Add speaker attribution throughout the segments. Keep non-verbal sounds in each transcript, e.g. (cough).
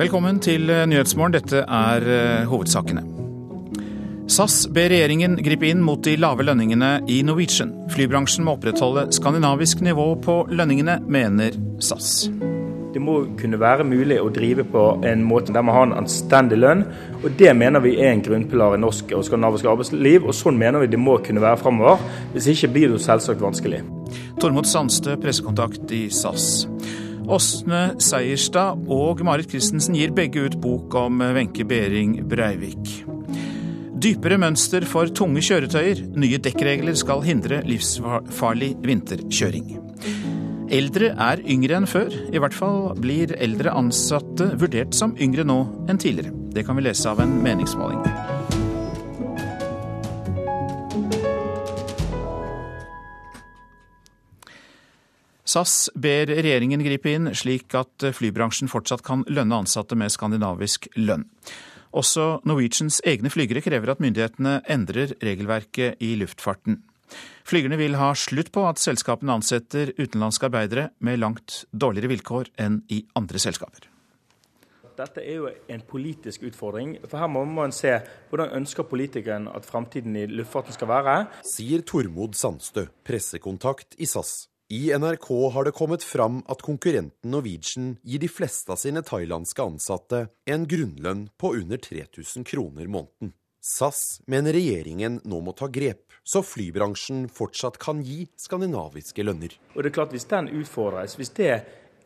Speaker 1: Velkommen til Nyhetsmorgen. Dette er eh, hovedsakene. SAS ber regjeringen gripe inn mot de lave lønningene i Norwegian. Flybransjen må opprettholde skandinavisk nivå på lønningene, mener SAS.
Speaker 2: Det må kunne være mulig å drive på en måte der man har en anstendig lønn. og Det mener vi er en grunnpilar i norsk og skandinavisk arbeidsliv. og Sånn mener vi det må kunne være framover. Hvis ikke blir det selvsagt vanskelig.
Speaker 1: Tormod Sandstø, pressekontakt i SAS. Åsne Seierstad og Marit Christensen gir begge ut bok om Wenche Behring Breivik. Dypere mønster for tunge kjøretøyer. Nye dekkregler skal hindre livsfarlig vinterkjøring. Eldre er yngre enn før. I hvert fall blir eldre ansatte vurdert som yngre nå enn tidligere. Det kan vi lese av en meningsmåling. SAS ber regjeringen gripe inn, slik at flybransjen fortsatt kan lønne ansatte med skandinavisk lønn. Også Norwegians egne flygere krever at myndighetene endrer regelverket i luftfarten. Flygerne vil ha slutt på at selskapene ansetter utenlandske arbeidere med langt dårligere vilkår enn i andre selskaper.
Speaker 2: Dette er jo en politisk utfordring. for Her må man se hvordan ønsker politikeren at framtiden i luftfarten skal være.
Speaker 3: Sier Tormod Sandstø, pressekontakt i SAS. I NRK har det kommet fram at konkurrenten Norwegian gir de fleste av sine thailandske ansatte en grunnlønn på under 3000 kroner måneden. SAS mener regjeringen nå må ta grep, så flybransjen fortsatt kan gi skandinaviske lønner.
Speaker 2: Og det er klart Hvis den utfordres, hvis det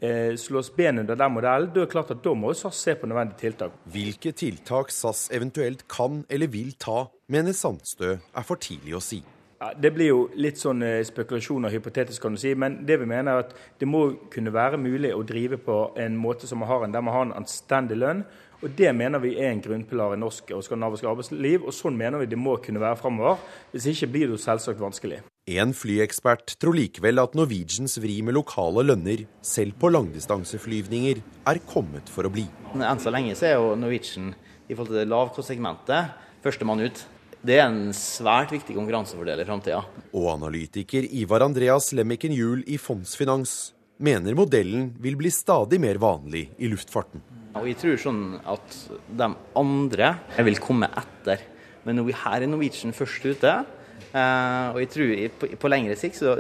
Speaker 2: eh, slås ben under den modellen, da er det klart at da må SAS se på nødvendige tiltak.
Speaker 3: Hvilke tiltak SAS eventuelt kan eller vil ta, mener Sandstø er for tidlig å si.
Speaker 2: Ja, det blir jo litt sånn spekulasjon spekulasjoner, hypotetisk kan du si. Men det vi mener er at det må kunne være mulig å drive på en måte som man har en, der man har en anstendig lønn. Og Det mener vi er en grunnpilar i norsk og skandinavisk arbeidsliv, og sånn mener vi det må kunne være framover. Hvis ikke blir det jo selvsagt vanskelig.
Speaker 3: En flyekspert tror likevel at Norwegians vri med lokale lønner, selv på langdistanseflyvninger, er kommet for å bli.
Speaker 4: Enn så lenge så er jo Norwegian i forhold til det lavkostsegmentet førstemann ut. Det er en svært viktig konkurransefordel i framtida.
Speaker 3: Og analytiker Ivar Andreas Lemmiken Juel i Fondsfinans mener modellen vil bli stadig mer vanlig i luftfarten.
Speaker 4: Og jeg tror sånn at de andre vil komme etter. Men når vi her er Norwegian først ute, eh, og jeg tror på, lengre sikt så,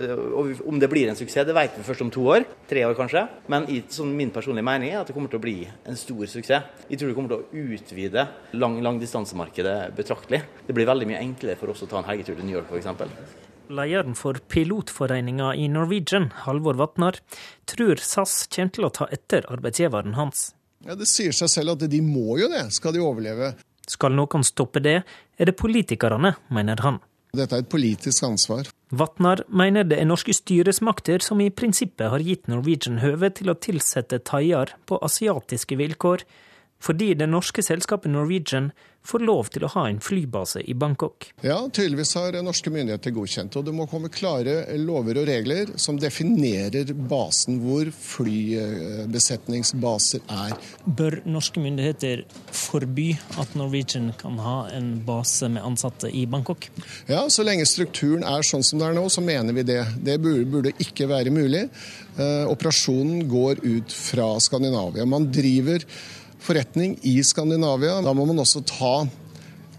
Speaker 4: Om det blir en suksess, det vet vi først om to år. Tre år kanskje. Men i, sånn min personlige mening er at det kommer til å bli en stor suksess. Jeg tror det kommer til å utvide lang, langdistansemarkedet betraktelig. Det blir veldig mye enklere for oss å ta en helgetur til New York f.eks.
Speaker 5: Lederen for pilotforeninga i Norwegian, Halvor Vatnar, tror SAS kommer til å ta etter arbeidsgiveren hans.
Speaker 6: Ja, Det sier seg selv at de må jo det, skal de overleve.
Speaker 5: Skal noen stoppe det, er det politikerne, mener han.
Speaker 6: Dette er et politisk ansvar.
Speaker 5: Vatnar mener det er norske styresmakter som i prinsippet har gitt Norwegian høve til å tilsette thaier på asiatiske vilkår, fordi det norske selskapet Norwegian får lov til å ha en flybase i Bangkok.
Speaker 6: Ja, tydeligvis har norske myndigheter godkjent. Og det må komme klare lover og regler som definerer basen hvor flybesetningsbaser er.
Speaker 5: Bør norske myndigheter forby at Norwegian kan ha en base med ansatte i Bangkok?
Speaker 6: Ja, så lenge strukturen er sånn som det er nå, så mener vi det. Det burde, burde ikke være mulig. Eh, operasjonen går ut fra Skandinavia. Man driver forretning i Skandinavia. Da må man også ta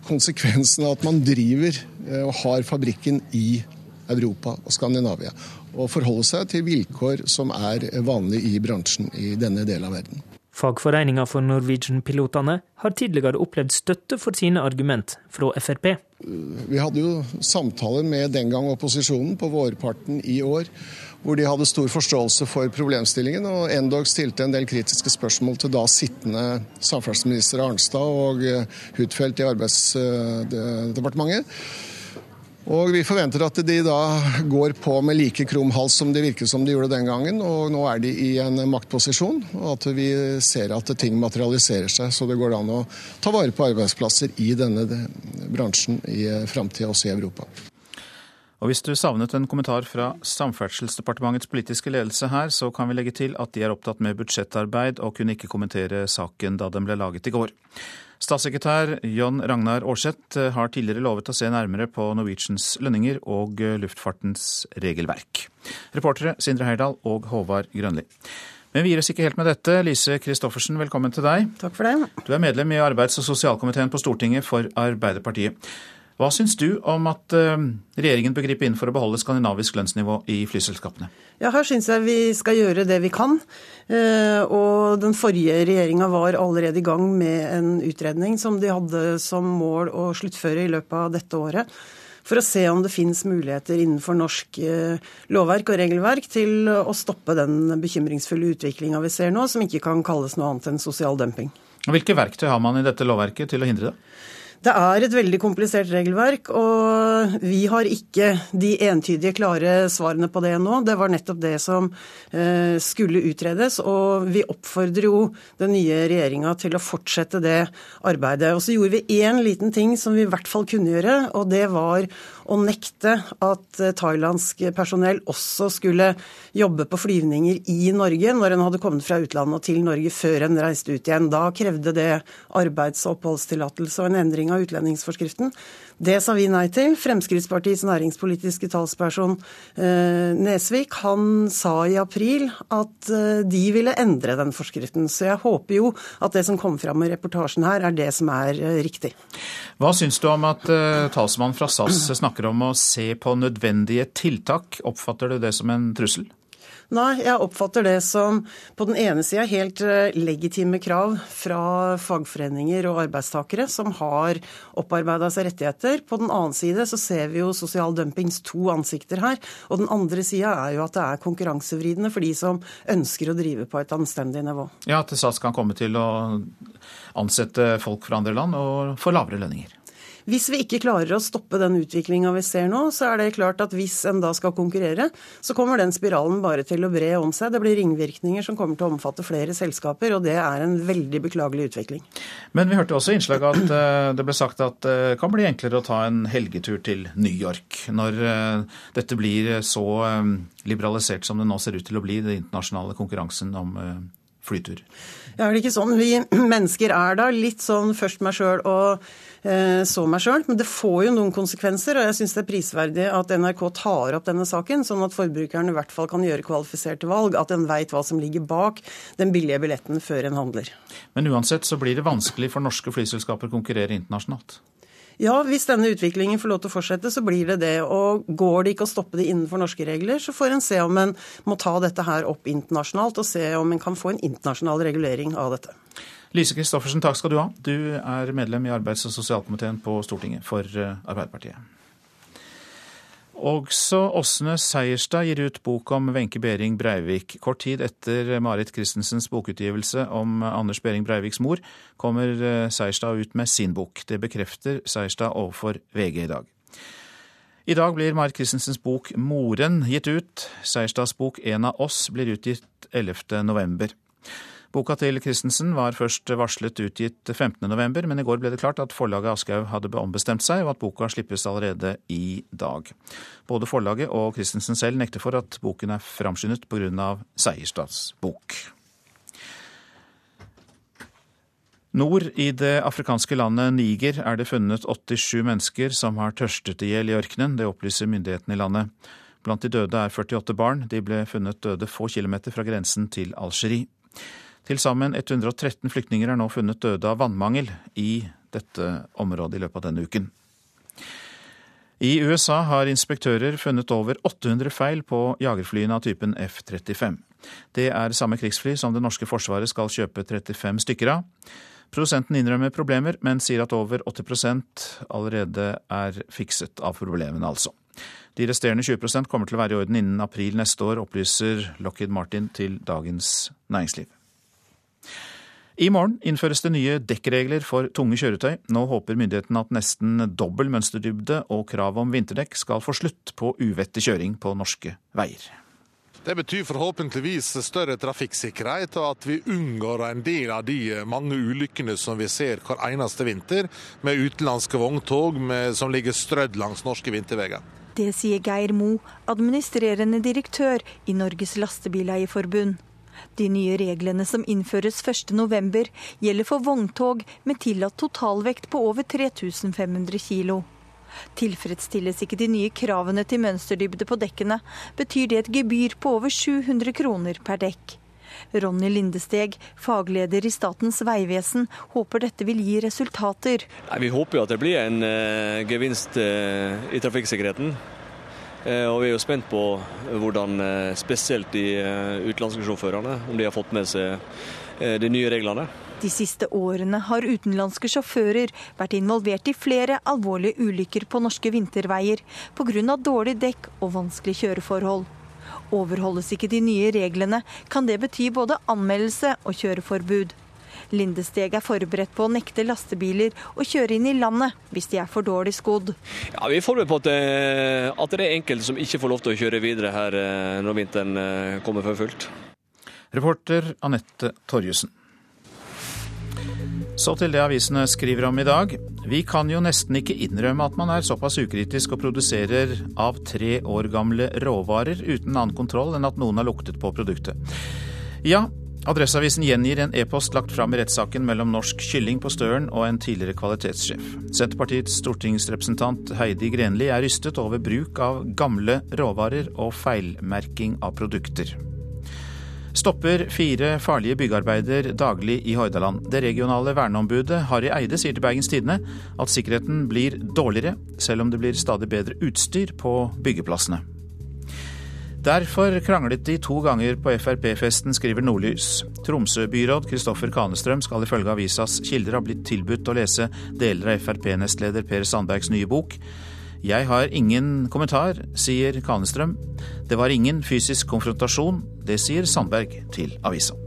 Speaker 6: konsekvensen av at man driver eh, og har fabrikken i Europa og Skandinavia. Og forholde seg til vilkår som er vanlig i bransjen i denne delen av verden.
Speaker 5: Fagforeninga for Norwegian-pilotene har tidligere opplevd støtte for sine argument fra Frp.
Speaker 6: Vi hadde jo samtaler med den gang opposisjonen på vårparten i år hvor de hadde stor forståelse for problemstillingen, og endog stilte en del kritiske spørsmål til da sittende samferdselsminister Arnstad og eh, Huitfeldt i Arbeidsdepartementet. Og Vi forventer at de da går på med like krum hals som det virket som de gjorde den gangen. og Nå er de i en maktposisjon, og at vi ser at ting materialiserer seg. Så det går an å ta vare på arbeidsplasser i denne bransjen i framtida, også i Europa.
Speaker 1: Og hvis du savnet en kommentar fra Samferdselsdepartementets politiske ledelse her, så kan vi legge til at de er opptatt med budsjettarbeid og kunne ikke kommentere saken da den ble laget i går. Statssekretær John Ragnar Aarseth har tidligere lovet å se nærmere på Norwegians lønninger og luftfartens regelverk. Reportere Sindre Heyerdahl og Håvard Grønli. Men vi gir oss ikke helt med dette. Lise Christoffersen, velkommen til deg.
Speaker 7: Takk for det.
Speaker 1: Du er medlem i arbeids- og sosialkomiteen på Stortinget for Arbeiderpartiet. Hva syns du om at eh, regjeringen bør gripe inn for å beholde skandinavisk lønnsnivå i flyselskapene?
Speaker 7: Ja, Her syns jeg vi skal gjøre det vi kan. Eh, og den forrige regjeringa var allerede i gang med en utredning som de hadde som mål å sluttføre i løpet av dette året for å se om det finnes muligheter innenfor norsk eh, lovverk og regelverk til å stoppe den bekymringsfulle utviklinga vi ser nå, som ikke kan kalles noe annet enn sosial dumping.
Speaker 1: Hvilke verktøy har man i dette lovverket til å hindre det?
Speaker 7: Det er et veldig komplisert regelverk, og vi har ikke de entydige, klare svarene på det nå. Det var nettopp det som eh, skulle utredes, og vi oppfordrer jo den nye regjeringa til å fortsette det arbeidet. Og så gjorde vi én liten ting som vi i hvert fall kunne gjøre, og det var å nekte at eh, thailandsk personell også skulle jobbe på flyvninger i Norge når en hadde kommet fra utlandet og til Norge før en reiste ut igjen. Da krevde det arbeids- og oppholdstillatelse og en endring av utlendingsforskriften. Det sa vi nei til. Fremskrittspartiets næringspolitiske talsperson eh, Nesvik han sa i april at eh, de ville endre den forskriften. Så jeg håper jo at det som kom fram i reportasjen her, er det som er riktig.
Speaker 1: Hva syns du om at uh, talsmannen fra SAS snakker om å se på nødvendige tiltak? Oppfatter du det som en trussel?
Speaker 7: Nei, jeg oppfatter det som på den ene sida helt eh, legitime krav fra fagforeninger og arbeidstakere som har opparbeida seg rettigheter. På den annen side så ser vi jo sosial dumpings to ansikter her. Og den andre sida er jo at det er konkurransevridende for de som ønsker å drive på et anstendig nivå.
Speaker 1: Ja, at SAS kan komme til å ansette folk fra andre land og få lavere lønninger.
Speaker 7: Hvis vi ikke klarer å stoppe den utviklinga vi ser nå, så er det klart at hvis en da skal konkurrere, så kommer den spiralen bare til å bre om seg. Det blir ringvirkninger som kommer til å omfatte flere selskaper, og det er en veldig beklagelig utvikling.
Speaker 1: Men vi hørte også i innslaget at eh, det ble sagt at det kan bli enklere å ta en helgetur til New York når eh, dette blir så eh, liberalisert som det nå ser ut til å bli, den internasjonale konkurransen om flytur.
Speaker 7: Ja, er det ikke sånn? Vi (clears throat) mennesker er da litt sånn først meg sjøl og Eh, så meg sjøl. Men det får jo noen konsekvenser, og jeg syns det er prisverdig at NRK tar opp denne saken, sånn at forbrukeren i hvert fall kan gjøre kvalifiserte valg. At en veit hva som ligger bak den billige billetten før en handler.
Speaker 1: Men uansett så blir det vanskelig for norske flyselskaper å konkurrere internasjonalt?
Speaker 7: Ja, hvis denne utviklingen får lov til å fortsette, så blir det det. Og går det ikke å stoppe det innenfor norske regler, så får en se om en må ta dette her opp internasjonalt, og se om en kan få en internasjonal regulering av dette.
Speaker 1: Lise Christoffersen, takk skal du ha. Du er medlem i arbeids- og sosialkomiteen på Stortinget for eh, Arbeiderpartiet. Også Åsne Seierstad gir ut bok om Wenche Behring Breivik. Kort tid etter Marit Christensens bokutgivelse om Anders Behring Breiviks mor, kommer eh, Seierstad ut med sin bok. Det bekrefter Seierstad overfor VG i dag. I dag blir Marit Christensens bok 'Moren' gitt ut. Seierstads bok 'En av oss' blir utgitt 11. Boka til Christensen var først varslet utgitt 15.11, men i går ble det klart at forlaget Aschehoug hadde ombestemt seg, og at boka slippes allerede i dag. Både forlaget og Christensen selv nekter for at boken er framskyndet pga. Seierstads bok. Nord i det afrikanske landet Niger er det funnet 87 mennesker som har tørstet i hjel i ørkenen. Det opplyser myndighetene i landet. Blant de døde er 48 barn. De ble funnet døde få kilometer fra grensen til Algerie. Til sammen 113 flyktninger er nå funnet døde av vannmangel i dette området i løpet av denne uken. I USA har inspektører funnet over 800 feil på jagerflyene av typen F-35. Det er samme krigsfly som det norske forsvaret skal kjøpe 35 stykker av. Produsenten innrømmer problemer, men sier at over 80% allerede er fikset av problemene, altså. De resterende 20% kommer til å være i orden innen april neste år, opplyser Lockheed Martin til Dagens Næringsliv. I morgen innføres det nye dekkregler for tunge kjøretøy. Nå håper myndighetene at nesten dobbel mønsterdybde og krav om vinterdekk skal få slutt på uvettig kjøring på norske veier.
Speaker 8: Det betyr forhåpentligvis større trafikksikkerhet, og at vi unngår en del av de mange ulykkene som vi ser hver eneste vinter, med utenlandske vogntog med, som ligger strødd langs norske vinterveier.
Speaker 9: Det sier Geir Mo, administrerende direktør i Norges Lastebileierforbund. De nye reglene som innføres 1.11, gjelder for vogntog med tillatt totalvekt på over 3500 kg. Tilfredsstilles ikke de nye kravene til mønsterdybde på dekkene, betyr det et gebyr på over 700 kroner per dekk. Ronny Lindesteg, fagleder i Statens vegvesen, håper dette vil gi resultater.
Speaker 10: Vi håper jo at det blir en uh, gevinst uh, i trafikksikkerheten. Uh, og Vi er jo spent på hvordan spesielt de utenlandske sjåførene, om de har fått med seg de nye reglene.
Speaker 9: De siste årene har utenlandske sjåfører vært involvert i flere alvorlige ulykker på norske vinterveier pga. dårlig dekk og vanskelige kjøreforhold. Overholdes ikke de nye reglene, kan det bety både anmeldelse og kjøreforbud. Lindesteg er forberedt på å nekte lastebiler å kjøre inn i landet hvis de er for dårlig skodd.
Speaker 10: Ja, Vi er forberedt på at det, at det er enkelte som ikke får lov til å kjøre videre her eh, når vinteren eh, kommer for fullt.
Speaker 1: Reporter Anette Torjussen. Så til det avisene skriver om i dag. Vi kan jo nesten ikke innrømme at man er såpass ukritisk og produserer av tre år gamle råvarer uten annen kontroll enn at noen har luktet på produktet. Ja, Adresseavisen gjengir en e-post lagt fram i rettssaken mellom Norsk Kylling på Støren og en tidligere kvalitetssjef. Senterpartiets stortingsrepresentant Heidi Grenli er rystet over bruk av gamle råvarer og feilmerking av produkter stopper fire farlige byggearbeider daglig i Hordaland. Det regionale verneombudet Harry Eide sier til Bergens Tidende at sikkerheten blir dårligere, selv om det blir stadig bedre utstyr på byggeplassene. Derfor kranglet de to ganger på Frp-festen, skriver Nordlys. Tromsø-byråd Kristoffer Kanestrøm skal ifølge avisas kilder ha blitt tilbudt å lese deler av Frp-nestleder Per Sandbergs nye bok. Jeg har ingen kommentar, sier Kanestrøm. Det var ingen fysisk konfrontasjon. Det sier Sandberg til avisa.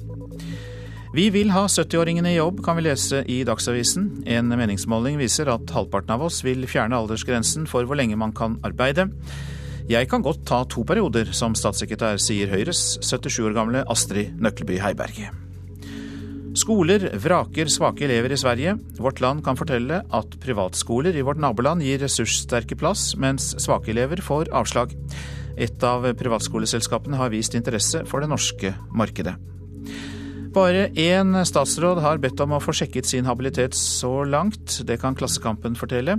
Speaker 1: Vi vil ha 70-åringene i jobb, kan vi lese i Dagsavisen. En meningsmåling viser at halvparten av oss vil fjerne aldersgrensen for hvor lenge man kan arbeide. Jeg kan godt ta to perioder som statssekretær, sier Høyres 77 år gamle Astrid Nøkleby Heiberg. Skoler vraker svake elever i Sverige. Vårt Land kan fortelle at privatskoler i vårt naboland gir ressurssterke plass, mens svake elever får avslag. Et av privatskoleselskapene har vist interesse for det norske markedet. Bare én statsråd har bedt om å få sjekket sin habilitet så langt. Det kan Klassekampen fortelle.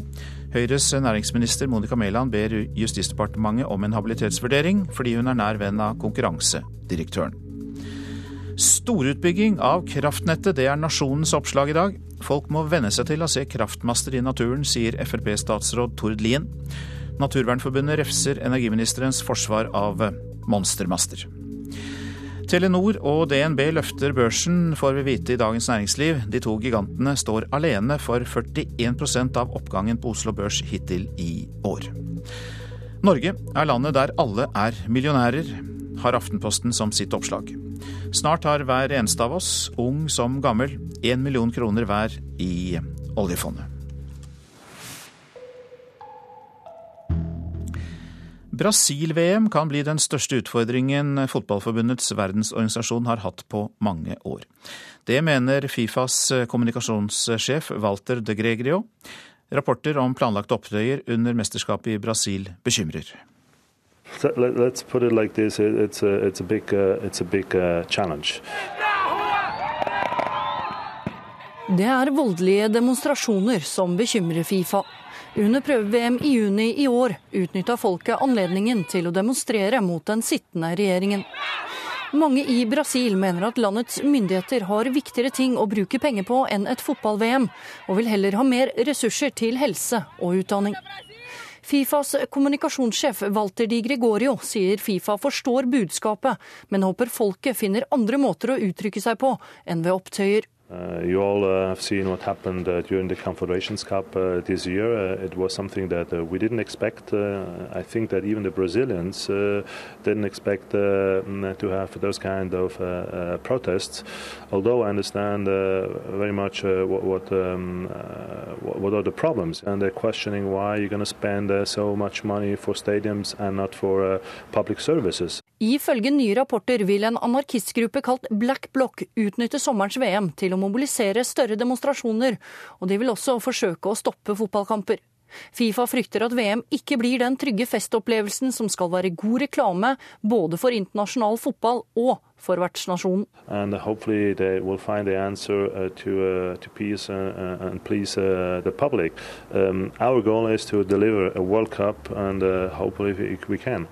Speaker 1: Høyres næringsminister Monica Mæland ber Justisdepartementet om en habilitetsvurdering, fordi hun er nær venn av konkurransedirektøren. Storutbygging av kraftnettet, det er nasjonens oppslag i dag. Folk må venne seg til å se kraftmaster i naturen, sier Frp-statsråd Tord Lien. Naturvernforbundet refser energiministerens forsvar av monstermaster. Telenor og DNB løfter børsen, får vi vite i Dagens Næringsliv. De to gigantene står alene for 41% av oppgangen på Oslo Børs hittil i år. Norge er landet der alle er millionærer, har Aftenposten som sitt oppslag. Snart har hver eneste av oss, ung som gammel, én million kroner hver i oljefondet. Brasil-VM kan bli den største utfordringen Fotballforbundets verdensorganisasjon har hatt på mange år. Det mener Fifas kommunikasjonssjef Walter de Gregrio. Rapporter om planlagte opptøyer under mesterskapet i Brasil bekymrer.
Speaker 11: So let's put it like this: it's a, it's a big, uh, it's a big uh, challenge.
Speaker 12: Det er voldelige demonstrasjoner som bekymrer Fifa. Under prøve-VM i juni i år utnytta folket anledningen til å demonstrere mot den sittende regjeringen. Mange i Brasil mener at landets myndigheter har viktigere ting å bruke penger på enn et fotball-VM, og vil heller ha mer ressurser til helse og utdanning. Fifas kommunikasjonssjef Walter Di Gregorio sier Fifa forstår budskapet, men håper folket finner andre måter å uttrykke seg på enn ved opptøyer.
Speaker 11: Uh, you all uh, have seen what happened uh, during the Confederations Cup uh, this year. Uh, it was something that uh, we didn't expect. I think that even the Brazilians didn't expect mm, to have those kind of protests. Although I understand very much what what, um, what, are the problems, and they're questioning why you're going to spend so much money for stadiums and not for public services.
Speaker 12: Ifølge nye rapporter vil en anarkistgruppe kalt Black Block utnytte sommerens VM til å mobilisere større demonstrasjoner, og de vil også forsøke å stoppe fotballkamper. Fifa frykter at VM ikke blir den trygge festopplevelsen som skal være god reklame både for internasjonal fotball og for vertsnasjonen.
Speaker 11: Um, our goal is to deliver a World Cup and uh, hopefully we can.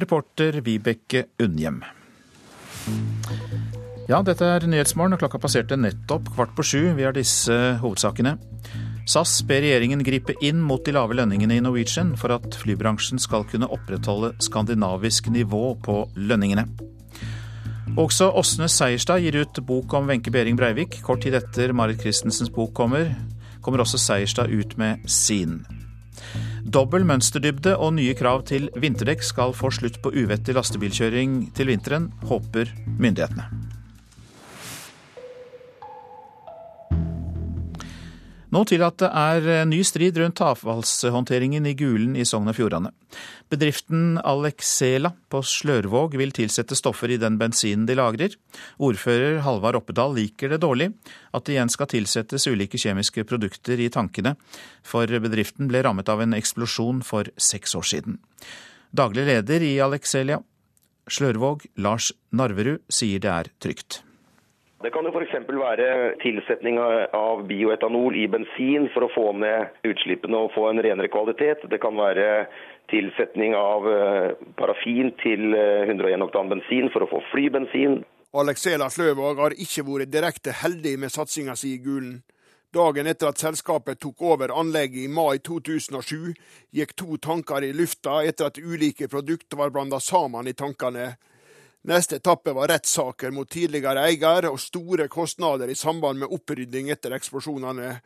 Speaker 1: Reporter Vibeke Unnhjem. Ja, dette er Nyhetsmorgen, og klokka passerte nettopp kvart på sju. Vi har disse hovedsakene. SAS ber regjeringen gripe inn mot de lave lønningene i Norwegian for at flybransjen skal kunne opprettholde skandinavisk nivå på lønningene. Også Åsne Seierstad gir ut bok om Wenche Behring Breivik. Kort tid etter Marit Christensens bok kommer, kommer også Seierstad ut med sin. Dobbel mønsterdybde og nye krav til vinterdekk skal få slutt på uvettig lastebilkjøring til vinteren, håper myndighetene. Nå til at det er ny strid rundt avfallshåndteringen i Gulen i Sogn og Fjordane. Bedriften Alexela på Slørvåg vil tilsette stoffer i den bensinen de lagrer. Ordfører Halvard Oppedal liker det dårlig at det igjen skal tilsettes ulike kjemiske produkter i tankene, for bedriften ble rammet av en eksplosjon for seks år siden. Daglig leder i Alexelia, Slørvåg, Lars Narverud, sier det er trygt.
Speaker 13: Det kan jo f.eks. være tilsetning av bioetanol i bensin for å få ned utslippene og få en renere kvalitet. Det kan være tilsetning av eh, parafin til 101 eh, oktan bensin for å få flybensin.
Speaker 14: Alexela Sløvåg har ikke vært direkte heldig med satsinga si i Gulen. Dagen etter at selskapet tok over anlegget i mai 2007, gikk to tanker i lufta etter at ulike produkter var blanda sammen i tankene. Neste etappe var rettssaker mot tidligere eier og store kostnader i samband med opprydding etter eksplosjonene.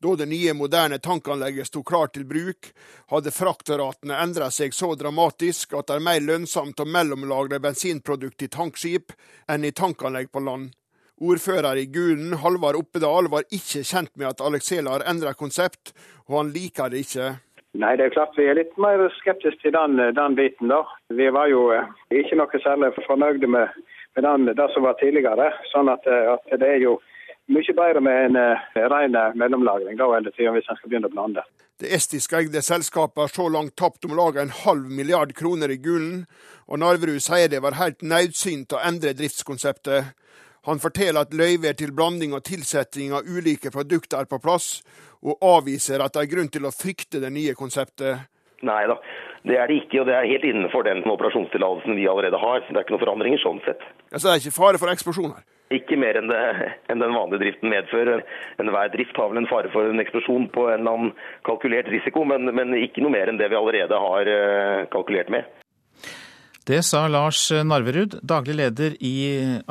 Speaker 14: Da det nye, moderne tankanlegget sto klart til bruk, hadde fraktratene endret seg så dramatisk at det er mer lønnsomt å mellomlagre bensinprodukt i tankskip enn i tankanlegg på land. Ordfører i Gulen, Halvard Oppedal, var ikke kjent med at Alexela har endret konsept, og han liker det ikke.
Speaker 15: Nei, det er klart vi er litt mer skeptiske til den, den biten. da. Vi var jo eh, ikke noe særlig fornøyde med, med den, det som var tidligere. sånn at, eh, at, det er jo mye bedre med en uh, ren mellomlagring da, eller tiden hvis en skal begynne å blande.
Speaker 14: Det estiske eide selskapet har så langt tapt om lag en halv milliard kroner i Gulen, og Narverud sier det var helt nødsynt å endre driftskonseptet. Han forteller at løyver til blanding og tilsetting av ulike produkter er på plass, og avviser at det er grunn til å frykte det nye konseptet.
Speaker 13: Nei da, det er det ikke, og det er helt innenfor den operasjonstillatelsen vi allerede har. Det er ikke noen forandringer sånn sett.
Speaker 14: Ja, så det er ikke fare for eksplosjon her?
Speaker 13: Ikke mer enn, det, enn den vanlige driften medfører. Enhver drift har vel en fare for en eksplosjon på en eller annen kalkulert risiko, men, men ikke noe mer enn det vi allerede har eh, kalkulert med.
Speaker 1: Det sa Lars Narverud, daglig leder i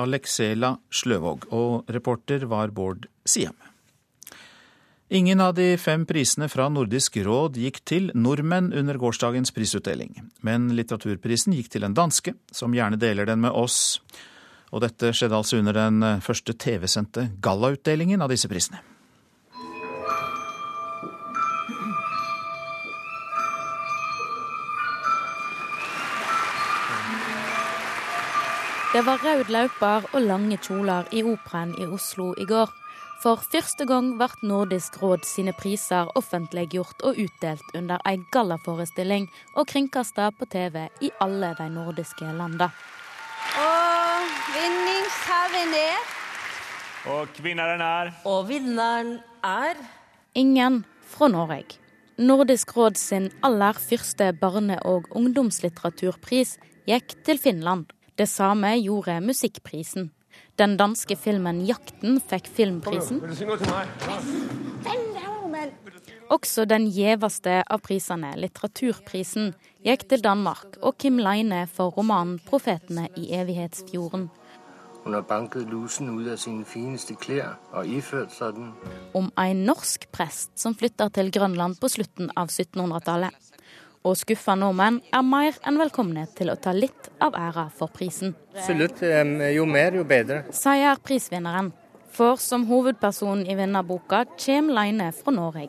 Speaker 1: Alexela Sløvåg, og reporter var Bård Siem. Ingen av de fem prisene fra Nordisk råd gikk til nordmenn under gårsdagens prisutdeling. Men litteraturprisen gikk til en danske, som gjerne deler den med oss. Og dette skjedde altså under den første TV-sendte gallautdelingen av disse prisene.
Speaker 16: Det var rød løper og lange kjoler i Operaen i Oslo i går. For første gang ble Nordisk råd sine priser offentliggjort og utdelt under ei gallaforestilling og kringkasta på TV i alle de nordiske landene.
Speaker 17: Og vinningshaven er
Speaker 18: Og vinneren er
Speaker 17: Og vinneren er
Speaker 16: Ingen fra Norge. Nordisk råd sin aller første barne- og ungdomslitteraturpris gikk til Finland. Det samme gjorde Musikkprisen. Den danske filmen 'Jakten' fikk filmprisen. Også den gjeveste av prisene, litteraturprisen, gikk til Danmark og Kim Leine for romanen 'Profetene i evighetsfjorden'.
Speaker 19: Hun har banket lusen ut av sine fineste klær og iført seg den.
Speaker 16: Om en norsk prest som flytter til Grønland på slutten av 1700-tallet. Og skuffa nordmenn er mer enn velkomne til å ta litt av æra for prisen.
Speaker 20: Absolutt. Jo mer, jo bedre.
Speaker 16: Sier prisvinneren. For som hovedperson i vinnerboka kommer Leine fra Norge.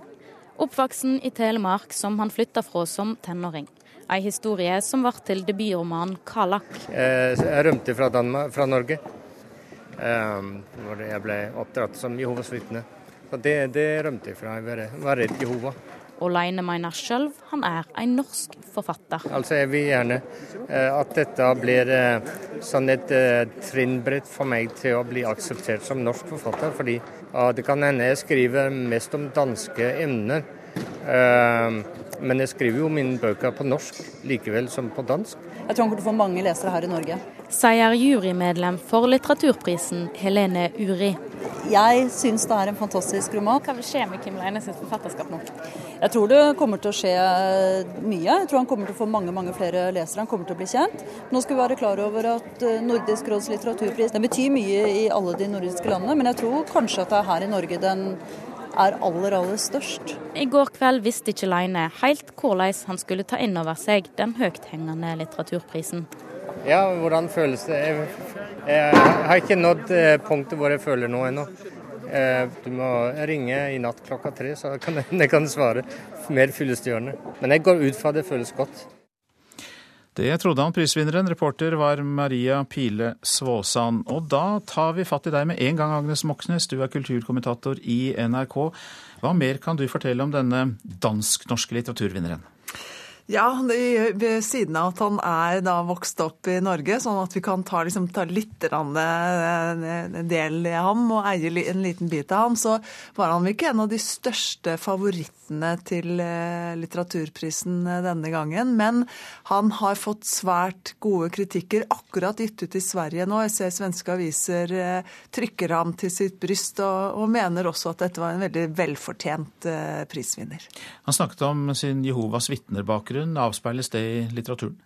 Speaker 16: Oppvoksen i Telemark som han flytta fra som tenåring. Ei historie som ble til debutromanen 'Kalak'.
Speaker 20: Jeg rømte fra, Danmark, fra Norge. Hvor jeg ble oppdratt som Jehovas vitne. Det, det rømte jeg fra. Jeg var redd Jehova.
Speaker 16: Og Leine mener sjøl han er en norsk forfatter.
Speaker 20: Altså Jeg vil gjerne eh, at dette blir eh, sånn et eh, trinnbrett for meg til å bli akseptert som norsk forfatter. Fordi det kan hende jeg skriver mest om danske emner, men jeg skriver jo mine bøker på norsk likevel som på dansk.
Speaker 21: Jeg tror han kommer til å få mange lesere her i Norge.
Speaker 16: Sier jurymedlem for litteraturprisen Helene Uri.
Speaker 21: Jeg syns det er en fantastisk roman.
Speaker 16: Hva vil skje med Kim Leine sitt forfatterskap nå?
Speaker 21: Jeg tror det kommer til å skje mye. Jeg tror han kommer til å få mange mange flere lesere. Han kommer til å bli kjent. Nå skal vi være klar over at eh, Nordisk råds litteraturpris den betyr mye i alle de nordiske landene, men jeg tror kanskje at det er her i Norge den er aller, aller størst.
Speaker 16: I går kveld visste ikke Leine helt hvordan han skulle ta inn over seg den høythengende litteraturprisen.
Speaker 20: Ja, hvordan føles det? Jeg, jeg har ikke nådd eh, punktet hvor jeg føler noe ennå. Eh, du må ringe i natt klokka tre, så kan jeg, kan svare mer fyllestgjørende. Men jeg går ut fra det føles godt.
Speaker 1: Det trodde han prisvinneren. Reporter var Maria Pile Svåsand. Og da tar vi fatt i deg med en gang, Agnes Moxnes. Du er kulturkommentator i NRK. Hva mer kan du fortelle om denne dansk-norske litteraturvinneren?
Speaker 22: Ja, ved siden av at han er da vokst opp i Norge, sånn at vi kan ta, liksom, ta litt eh, del i ham og eie en liten bit av ham, så var han ikke en av de største favorittene til eh, litteraturprisen eh, denne gangen. Men han har fått svært gode kritikker, akkurat gitt ut i Sverige nå. Jeg ser svenske aviser trykker ham til sitt bryst, og, og mener også at dette var en veldig velfortjent prisvinner.
Speaker 1: Han snakket om sin Jehovas vitner-bakgrunn? Avspeiles det i litteraturen?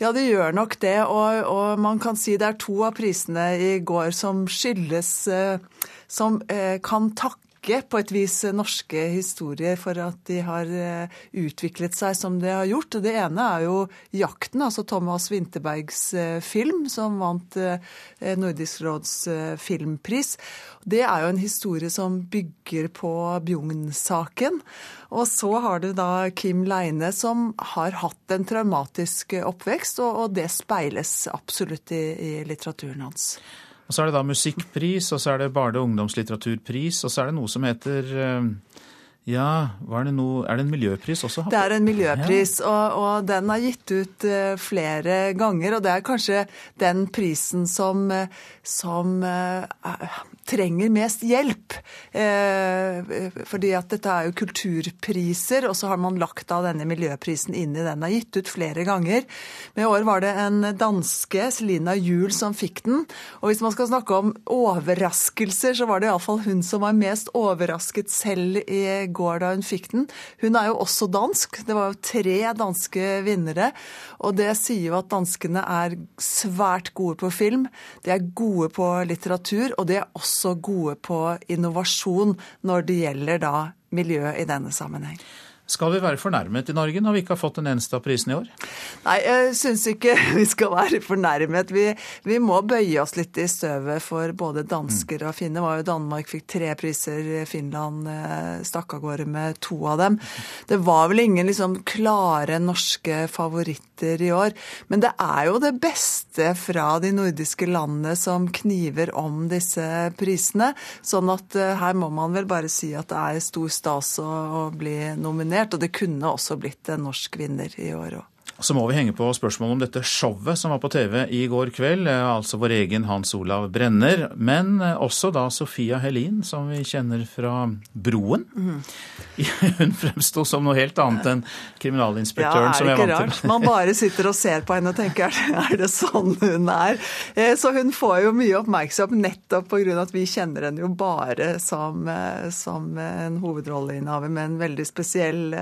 Speaker 22: Ja, det gjør nok det. Og, og, man kan si det er to av prisene i går som skyldes eh, Som eh, kan takke på et vis norske historier for at de har eh, utviklet seg som de har gjort. Det ene er jo 'Jakten', altså Thomas Winterbergs film, som vant Nordisk råds filmpris. Det er jo en historie som bygger på Bjugn-saken. Og så har du da Kim Leine, som har hatt en traumatisk oppvekst, og, det speiles absolutt i litteraturen hans.
Speaker 1: Og Så er det da musikkpris, og så er det barne- og ungdomslitteraturpris, og så er det noe som heter eh, ja, det noe, Er det en miljøpris også?
Speaker 22: Det er en miljøpris, og, og, den er gitt ut uh, flere ganger. Og det er kanskje den prisen som, uh, som trenger mest hjelp. fordi at dette er jo kulturpriser, og så har man lagt av denne miljøprisen inn i den. Den er gitt ut flere ganger. Men i år var det en danske, Selina Juel, som fikk den. Og hvis man skal snakke om overraskelser, så var det iallfall hun som var mest overrasket selv i går da hun fikk den. Hun er jo også dansk. Det var jo tre danske vinnere. Og det sier jo at danskene er svært gode på film. De er gode på litteratur, og de er også gode på innovasjon når det gjelder da miljø i denne sammenheng.
Speaker 1: Skal vi være fornærmet i Norge når vi ikke har fått en eneste av prisene i år?
Speaker 22: Nei, jeg syns ikke (laughs) vi skal være fornærmet. Vi, vi, må bøye oss litt i støvet for både dansker og finner. Var jo Danmark fikk tre priser, Finland eh, stakk av gårde med to av dem. Det var vel ingen liksom klare norske favoritter i år. Men det er jo det beste fra de nordiske landene som kniver om disse prisene. Sånn at eh, her må man vel bare si at det er stor stas å, å bli nominert nominert, og det kunne også blitt en norsk vinner i år òg.
Speaker 1: Så må vi henge på spørsmålet om dette showet som var på TV i går kveld. Eh, altså vår egen Hans Olav Brenner. Men eh, også da Sofia Helin, som vi kjenner fra Broen. Mm. (laughs) Hun fremsto som noe helt annet enn kriminalinspektøren ja, som jeg vant til.
Speaker 22: Ja, er ikke Rart? Man bare sitter og ser på henne og tenker er det sånn hun er? Eh, så hun får jo mye oppmerksomhet nettopp pga. at vi kjenner henne jo bare som, som en hovedrolleinnehaver med en veldig spesiell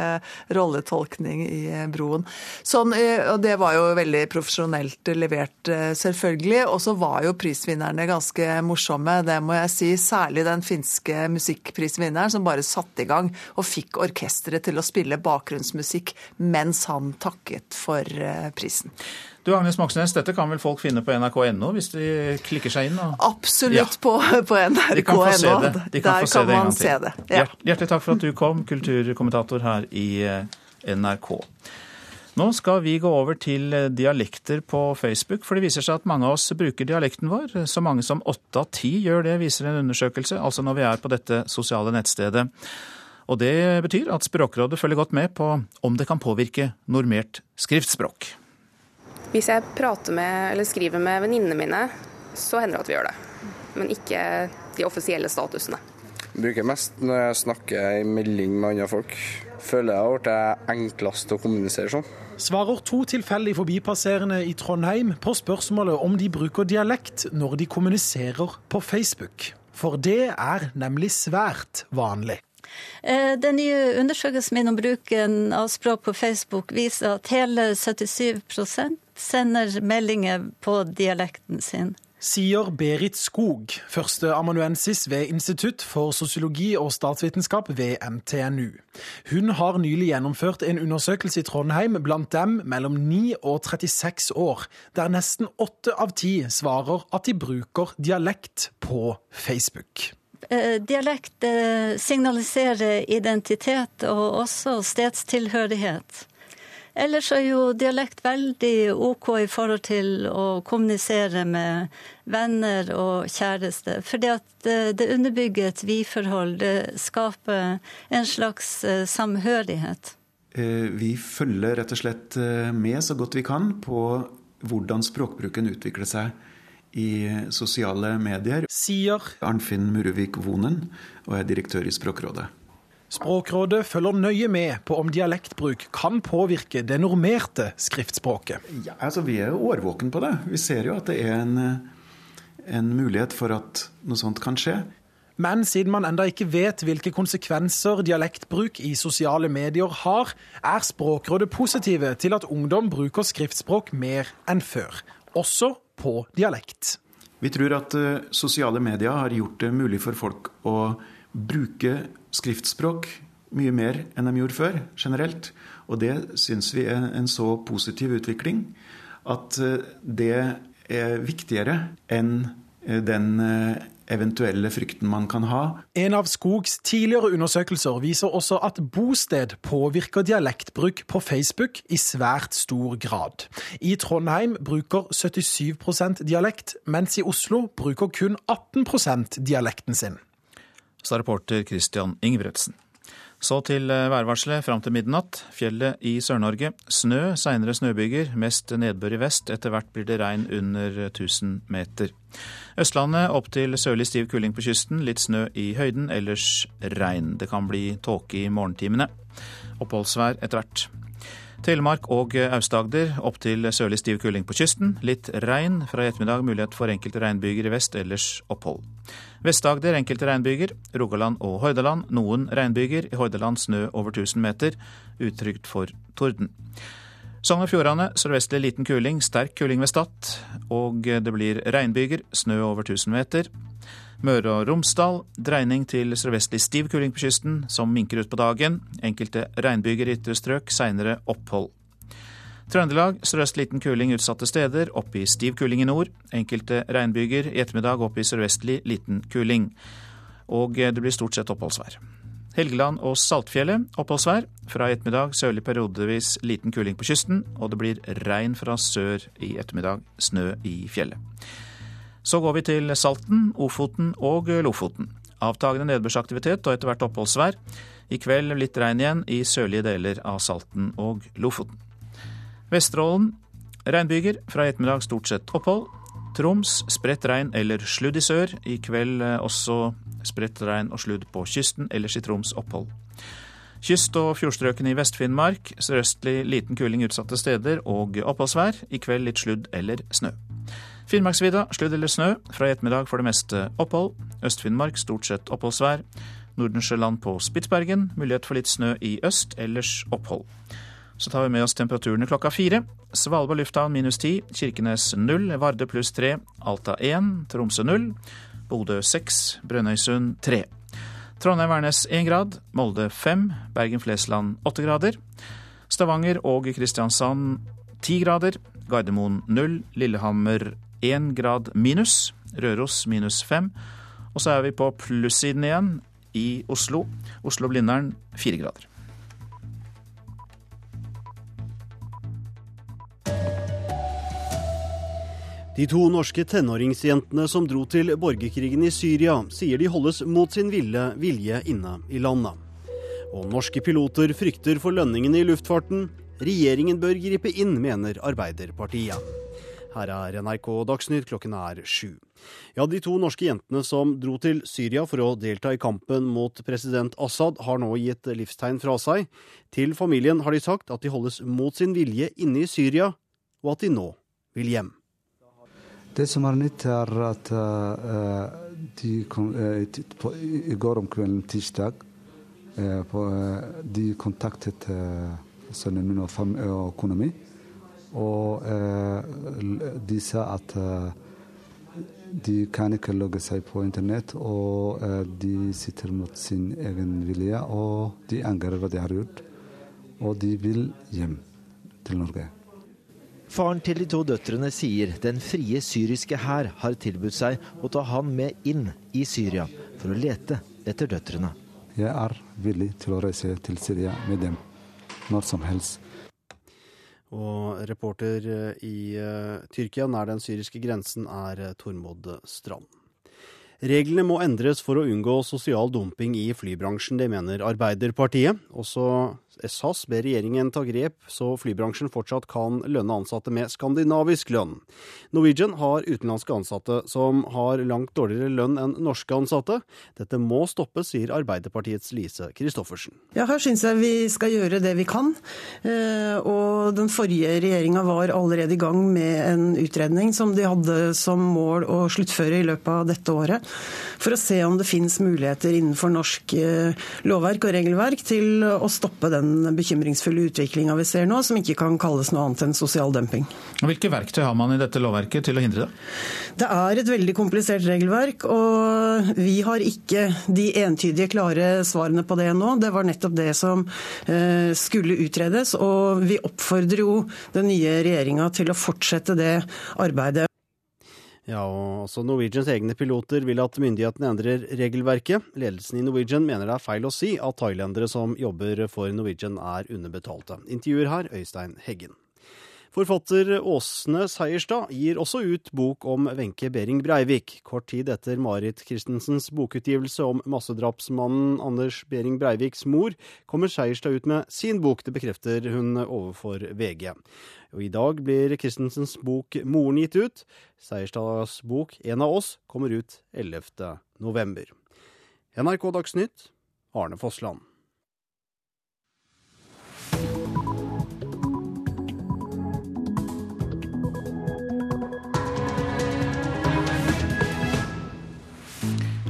Speaker 22: rolletolkning i Broen. Så sånn, eh, og det var jo veldig profesjonelt levert, eh, selvfølgelig. Og så var jo prisvinnerne ganske morsomme, det må jeg si. Særlig den finske musikkprisvinneren som bare satte i gang og fikk orkesteret til å spille bakgrunnsmusikk mens han takket for eh, prisen.
Speaker 1: Du Agnes Moxnes, dette kan vel folk finne på nrk.no hvis de klikker seg inn? Og...
Speaker 22: Absolutt ja. på, på nrk.no.
Speaker 1: De kan få se det. De kan
Speaker 22: Der
Speaker 1: få se
Speaker 22: kan
Speaker 1: det
Speaker 22: man se det. Ja.
Speaker 1: Hjertelig takk for at du kom, kulturkommentator her i NRK. Nå skal vi gå over til eh, dialekter på Facebook, for det viser seg at mange av oss bruker dialekten vår. Så mange som åtte av ti gjør det, viser en undersøkelse, altså når vi er på dette sosiale nettstedet. Og det betyr at Språkrådet følger godt med på om det kan påvirke normert skriftspråk.
Speaker 23: Hvis jeg prater med eller skriver med venninnene mine, så hender det at vi gjør det. Men ikke de offisielle statusene.
Speaker 24: Jeg bruker mest når jeg snakker i melding med andre folk.
Speaker 25: Føler jeg har blitt enklest å kommunisere sånn.
Speaker 26: Svarer to tilfeldig forbipasserende i Trondheim på spørsmålet om de bruker dialekt når de kommuniserer på Facebook. For det er nemlig svært vanlig.
Speaker 27: Eh, den nye undersøkelsen min om bruken av språk på Facebook viser at hele 77% sender meldinger på dialekten sin
Speaker 26: sier Berit Skog, førsteamanuensis ved Institutt for sosiologi og statsvitenskap ved NTNU. Hun har nylig gjennomført en undersøkelse i Trondheim blant dem mellom 9 og 36 år, der nesten åtte av ti svarer at de bruker dialekt på Facebook.
Speaker 27: Eh, dialekt eh, signaliserer identitet og også stedstilhørighet. Ellers er jo dialekt veldig OK i forhold til å kommunisere med venner og kjæreste. Fordi at det underbygger et vi-forhold. Det skaper en slags eh, samhørighet.
Speaker 24: Eh, vi følger rett og slett eh, med så godt vi kan på hvordan språkbruken utvikler seg i sosiale medier.
Speaker 26: Sier
Speaker 24: Arnfinn Muruvik Vonen og er direktør i Språkrådet.
Speaker 26: Språkrådet følger nøye med på om dialektbruk kan påvirke det normerte skriftspråket.
Speaker 24: Ja, altså Vi er jo årvåken på det. Vi ser jo at det er en, en mulighet for at noe sånt kan skje.
Speaker 26: Men siden man enda ikke vet hvilke konsekvenser dialektbruk i sosiale medier har, er Språkrådet positive til at ungdom bruker skriftspråk mer enn før, også på dialekt.
Speaker 24: Vi tror at uh, sosiale medier har gjort det mulig for folk å bruke skriftspråk mye mer enn de gjorde før, generelt. Og det syns vi er en så positiv utvikling at eh, det er viktigere enn eh, den eh, eventuelle frykten man kan ha.
Speaker 26: En av Skogs tidligere undersøkelser viser også at bosted påvirker dialektbruk på Facebook i svært stor grad. I Trondheim bruker 77% dialekt, mens i Oslo bruker kun 18% dialekten sin
Speaker 1: sa reporter Christian Ingebretsen. Så til eh, værvarselet fram til midnatt. Fjellet i Sør-Norge. Snø, seinere snøbyger. Mest nedbør i vest. Etter hvert blir det regn under 1000 meter. Østlandet opp til sørlig stiv kuling på kysten. Litt snø i høyden, ellers regn. Det kan bli tåke i morgentimene. Oppholdsvær etter hvert. Telemark og Aust-Agder opp til sørlig stiv kuling på kysten. Litt regn. Fra i ettermiddag mulighet for enkelte regnbyger i vest, ellers opphold. Vest-Agder enkelte regnbyger. Rogaland og Hordaland noen regnbyger. I Hordaland snø over 1000 meter. Utrygt for torden. Sogn og Fjordane sørvestlig liten kuling, sterk kuling ved Stad. Og det blir regnbyger, snø over 1000 meter. Møre og Romsdal dreining til sørvestlig stiv kuling på kysten, som minker ut på dagen. Enkelte regnbyger i ytre strøk, seinere opphold. Trøndelag sørøst liten kuling utsatte steder, opp i stiv kuling i nord. Enkelte regnbyger i ettermiddag opp i sørvestlig liten kuling. Og det blir stort sett oppholdsvær. Helgeland og Saltfjellet oppholdsvær. Fra i ettermiddag sørlig periodevis liten kuling på kysten, og det blir regn fra sør i ettermiddag, snø i fjellet. Så går vi til Salten, Ofoten og Lofoten. Avtagende nedbørsaktivitet og etter hvert oppholdsvær. I kveld litt regn igjen i sørlige deler av Salten og Lofoten. Vesterålen regnbyger, fra i ettermiddag stort sett opphold. Troms spredt regn eller sludd i sør. I kveld eh, også spredt regn og sludd på kysten, ellers i Troms opphold. Kyst- og fjordstrøkene i Vest-Finnmark sørøstlig liten kuling utsatte steder og oppholdsvær. I kveld litt sludd eller snø. Finnmarksvidda sludd eller snø. Fra i ettermiddag for det meste opphold. Øst-Finnmark stort sett oppholdsvær. Nordensjøland på Spitsbergen mulighet for litt snø i øst, ellers opphold. Så tar vi med oss temperaturene klokka fire. Svalbard lufthavn minus ti, Kirkenes null, Varde pluss tre, Alta én, Tromsø null, Bodø seks, Brønnøysund tre. Trondheim-Værnes én grad, Molde fem, Bergen-Flesland åtte grader. Stavanger og Kristiansand ti grader, Gardermoen null, Lillehammer én grad minus. Røros minus fem. Og så er vi på plussiden igjen i Oslo. Oslo-Blindern fire grader.
Speaker 28: De to norske tenåringsjentene som dro til borgerkrigen i Syria, sier de holdes mot sin ville vilje inne i landet. Og norske piloter frykter for lønningene i luftfarten. Regjeringen bør gripe inn, mener Arbeiderpartiet. Her er NRK Dagsnytt, klokken er sju. Ja, De to norske jentene som dro til Syria for å delta i kampen mot president Assad, har nå gitt livstegn fra seg. Til familien har de sagt at de holdes mot sin vilje inne i Syria, og at de nå vil hjem.
Speaker 29: Det som er nytt, er at kom, uh, på, i går om kvelden, tirsdag, de kontaktet sønnen min og kona mi. Og de sa at de kan ikke logge seg på internett, og de sitter mot sin egen vilje. Og de angrer hva de har gjort, og de vil hjem til Norge.
Speaker 30: Faren til de to døtrene sier den frie syriske hær har tilbudt seg å ta han med inn i Syria for å lete etter døtrene.
Speaker 29: Jeg er villig til å reise til Syria med dem når som helst.
Speaker 28: Og reporter i uh, Tyrkia nær den syriske grensen er uh, Tormod Strand. Reglene må endres for å unngå sosial dumping i flybransjen, det mener Arbeiderpartiet. Også SAS ber regjeringen ta grep så flybransjen fortsatt kan lønne ansatte med skandinavisk lønn. Norwegian har utenlandske ansatte som har langt dårligere lønn enn norske ansatte. Dette må stoppes, sier Arbeiderpartiets Lise Christoffersen.
Speaker 31: Ja, her syns jeg vi skal gjøre det vi kan. Eh, og den forrige regjeringa var allerede i gang med en utredning som de hadde som mål å sluttføre i løpet av dette året for å se om det finnes muligheter innenfor norsk eh, lovverk og regelverk til å stoppe den bekymringsfulle utviklinga vi ser nå, som ikke kan kalles noe annet enn sosial dumping.
Speaker 1: Hvilke verktøy har man i dette lovverket til å hindre det?
Speaker 31: Det er et veldig komplisert regelverk, og vi har ikke de entydige, klare svarene på det nå. Det var nettopp det som eh, skulle utredes, og vi oppfordrer jo den nye regjeringa til å fortsette det arbeidet.
Speaker 28: Ja, og også Norwegians egne piloter vil at myndighetene endrer regelverket. Ledelsen i Norwegian mener det er feil å si at thailendere som jobber for Norwegian er underbetalte. Intervjuer her Øystein Heggen. Forfatter Åsne Seierstad gir også ut bok om Wenche Behring Breivik. Kort tid etter Marit Christensens bokutgivelse om massedrapsmannen Anders Behring Breiviks mor, kommer Seierstad ut med sin bok. Det bekrefter hun overfor VG. Og I dag blir Christensens bok 'Moren' gitt ut. Seierstads bok 'En av oss' kommer ut 11. november. NRK Dagsnytt, Arne Fossland.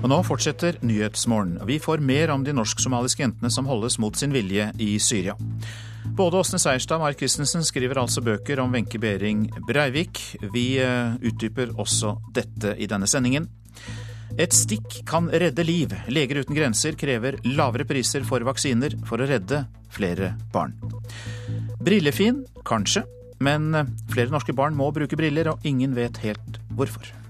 Speaker 1: Og nå fortsetter Nyhetsmorgen. Vi får mer om de norsk-somaliske jentene som holdes mot sin vilje i Syria. Både Åsne Seierstad og Mark Christensen skriver altså bøker om Wenche Behring Breivik. Vi eh, utdyper også dette i denne sendingen. Et stikk kan redde liv. Leger uten grenser krever lavere priser for vaksiner for å redde flere barn. Brillefin? Kanskje. Men eh, flere norske barn må bruke briller, og ingen vet helt hvorfor.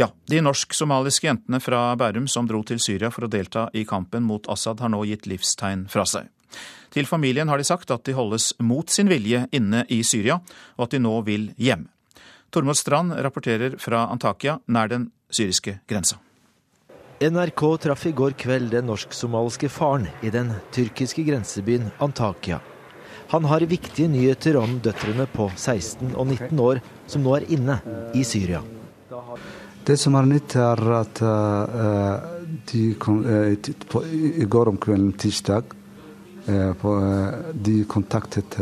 Speaker 1: Ja, de norsk-somaliske jentene fra Bærum som dro til Syria for å delta i kampen mot Assad, har nå gitt livstegn fra seg. Til familien har de sagt at de holdes mot sin vilje inne i Syria, og at de nå vil hjem. Tormod Strand rapporterer fra Antakya, nær den syriske grensa.
Speaker 30: NRK traff i går kveld den norsk-somaliske faren i den tyrkiske grensebyen Antakya. Han har viktige nyheter om døtrene på 16 og 19 år som nå er inne i Syria.
Speaker 29: Det som er nytt, er at uh, de kom, uh, på, i går om kvelden, tirsdag, uh, på, de kontaktet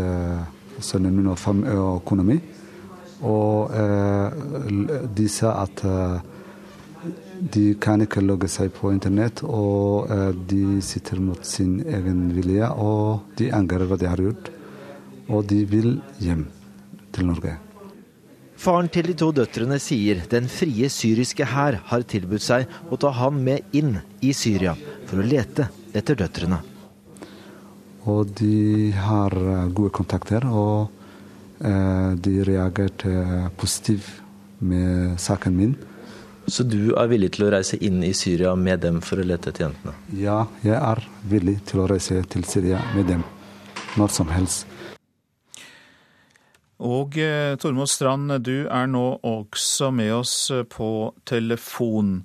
Speaker 29: sønnen min og, og kona mi. Og de sa at de kan ikke logge seg på internett, og de sitter mot sin egen vilje. Og de angrer hva de har gjort, og de vil hjem til Norge.
Speaker 30: Faren til de to døtrene sier den frie syriske hær har tilbudt seg å ta han med inn i Syria for å lete etter døtrene.
Speaker 29: Og de har eh, gode kontakter, og eh, de reagerte positivt med saken min.
Speaker 30: Så du er villig til å reise inn i Syria med dem for å lete etter jentene?
Speaker 29: Ja, jeg er villig til å reise til Syria med dem når som helst.
Speaker 1: Og eh, Tormod Strand, du er nå også med oss eh, på telefon.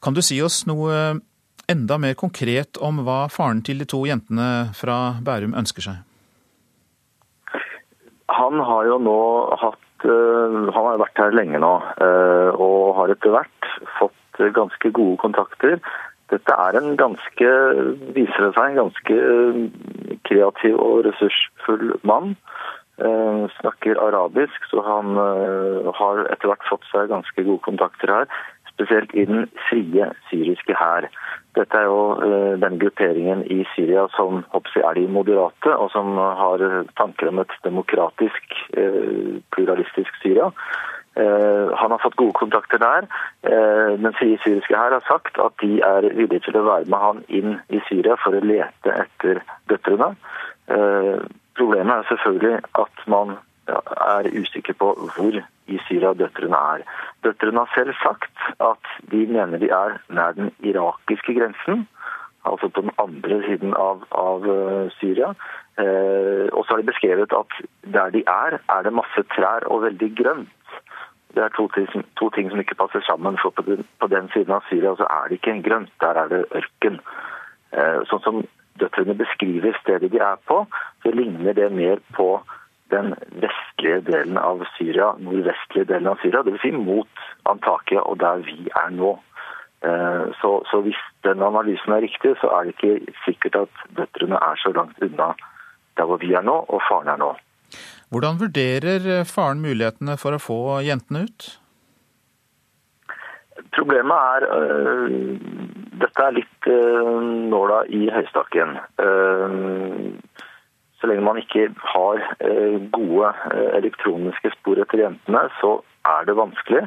Speaker 1: Kan du si oss noe enda mer konkret om hva faren til de to jentene fra Bærum ønsker seg?
Speaker 32: Han har jo nå hatt eh, Han har vært her lenge nå, eh, og har etter hvert fått ganske gode kontakter. Dette er en ganske, viser det seg, en ganske kreativ og ressursfull mann. Snakker arabisk, så han har etter hvert fått seg ganske gode kontakter her spesielt i den frie syriske hær. Dette er jo uh, den grupperingen i Syria som hoppsi er de moderate, og som har tanker om et demokratisk, pluralistisk Syria. Han har fått gode kontakter der. Den frie syriske hær har sagt at de er villige til å være med han inn i Syria for å lete etter døtrene. Problemet er selvfølgelig at man er usikker på hvor i Syria døtrene er. Døtrene har selv sagt at de mener de er nær den irakiske grensen, altså på den andre siden av, av eh, Syria. Eh, og så har de beskrevet at der de er, er det masse trær og veldig grønt. Det er to ting, to ting som ikke passer sammen. for på den, på den, siden av Syria så er det ikke grønt, der er det ørken. Eh, sånn som døtrene beskriver stedet de er på, så ligner det mer på den vestlige delen av Syria, nordvestlige delen av Syria, dvs. Si mot Antakia og der vi er nå. Eh, så, så, hvis den analysen er riktig, så er det ikke sikkert at døtrene er så langt unna der hvor vi er nå, og faren er nå.
Speaker 1: Hvordan vurderer faren mulighetene for å få jentene ut?
Speaker 32: Problemet er øh, Dette er litt uh, nåla i høystakken. Uh, så lenge man ikke har uh, gode elektroniske spor etter jentene, så er det vanskelig.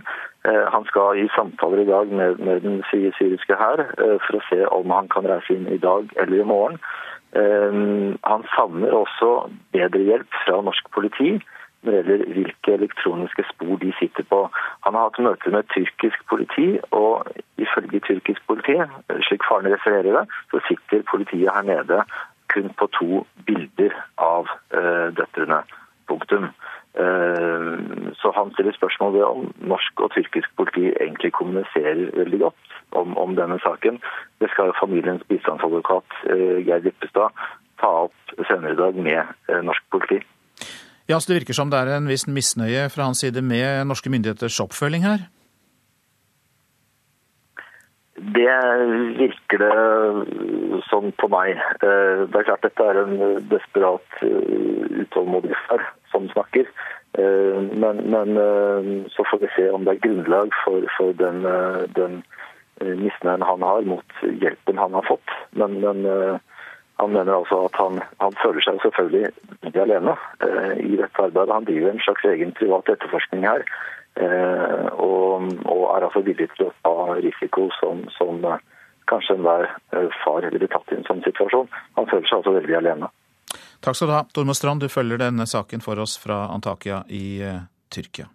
Speaker 32: Han skal i samtaler i dag med, med den syriske hær for å se om han kan reise inn i dag eller i morgen. Han savner også bedre hjelp fra norsk politi når det gjelder hvilke elektroniske spor de sitter på. Han har hatt møte med tyrkisk politi, og ifølge tyrkisk politi, slik faren refererer det, så sitter politiet her nede kun på to bilder av uh, døtrene. Punktum. Uh, så han stiller spørsmål ved om norsk og tyrkisk politi egentlig kommuniserer veldig godt om, om denne saken. Det skal familiens bistandsadvokat uh, Geir Lippestad ta opp senere i dag med norsk politi.
Speaker 1: Ja, så Det virker som det er en viss misnøye fra hans side med norske myndigheters oppfølging her?
Speaker 32: Det virker det sånn på meg. Eh, det er klart dette er en desperat eh, utålmodig far som snakker. Eh, men, men, så får vi se om det er grunnlag for, for den, den misnøyen han har mot hjelpen han har fått. Men, men han mener altså at han, han føler seg selvfølgelig ikke alene i dette arbeidet. Han driver en slags egen privat etterforskning her. Eh, og, og, er altså villig til å ta risiko som, som eh, kanskje enhver eh, far ville tatt i en sånn situasjon. Han føler seg altså veldig alene.
Speaker 1: Takk skal du ha, Tormod Strand. Du følger denne saken for oss fra Antakya i Tyrkia.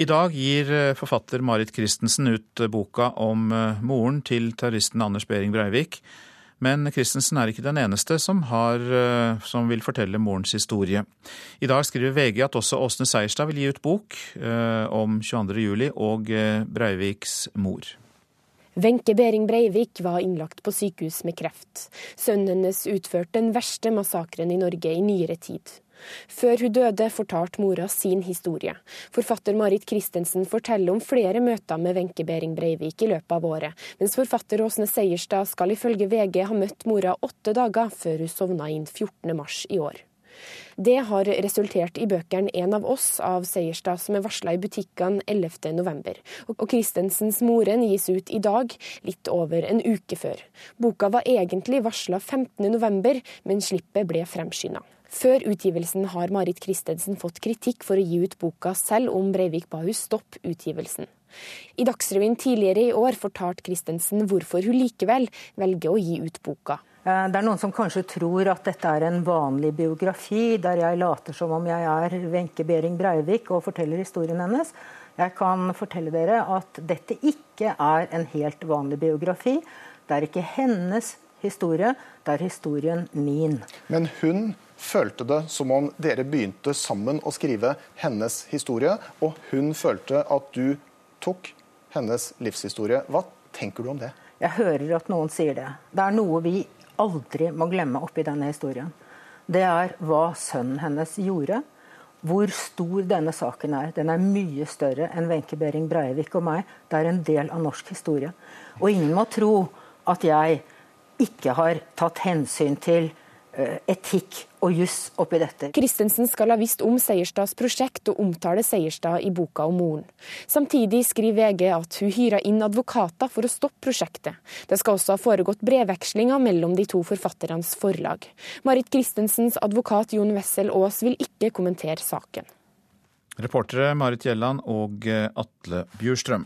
Speaker 1: I dag gir forfatter Marit Christensen ut boka om moren til terroristen Anders Behring Breivik. Men Christensen er ikke den eneste som, har, eh, som, vil fortelle morens historie. I dag skriver VG at også Åsne Seierstad vil gi ut bok eh, om 22.07 og eh, Breiviks mor.
Speaker 33: Wenche Behring Breivik var innlagt på sykehus med kreft. Sønnen hennes utførte den verste massakren i Norge i nyere tid. Før hun døde, fortalte mora sin historie. Forfatter Marit Christensen forteller om flere møter med Wenche Behring Breivik i løpet av året, mens forfatter Åsne Seierstad skal ifølge VG ha møtt mora åtte dager før hun sovna inn 14.3 i år. Det har resultert i bøkene En av oss av Seierstad, som er varsla i butikkene 11.11. Og Christensens moren gis ut i dag, litt over en uke før. Boka var egentlig varsla 15.11, men slippet ble fremskynda. Før utgivelsen har Marit Christensen fått kritikk for å gi ut boka, selv om Breivik ba hun stoppe utgivelsen. I Dagsrevyen tidligere i år fortalte Christensen hvorfor hun likevel velger å gi ut boka.
Speaker 34: Eh, det er noen som kanskje tror at dette er en vanlig biografi, der jeg later som om jeg er Wenche Behring Breivik og forteller historien hennes. Jeg kan fortelle dere at dette ikke er en helt vanlig biografi. Det er ikke hennes historie, det er historien min.
Speaker 35: Men hun følte det som om dere begynte sammen å skrive hennes historie, og hun følte at du tok hennes livshistorie. Hva tenker du om det?
Speaker 34: Jeg hører at noen sier det. Det er noe vi aldri må glemme oppi denne historien. det er hva sønnen hennes gjorde. Hvor stor denne saken er. Den er mye større enn Wenche Behring Breivik og meg. Det er en del av norsk historie. Og ingen må tro at jeg ikke har tatt hensyn til etikk og juss oppi dette.
Speaker 33: Christensen skal ha visst om Seierstads prosjekt og omtale Seierstad i boka om moren. Samtidig skriver VG at hun hyra inn advokater for å stoppe prosjektet. Det skal også ha foregått brevvekslinger mellom de to forfatternes forlag. Marit Christensens advokat Jon Wessel Aas vil ikke kommentere saken.
Speaker 1: Reportere Marit Gjelland og Atle Bjurstrøm.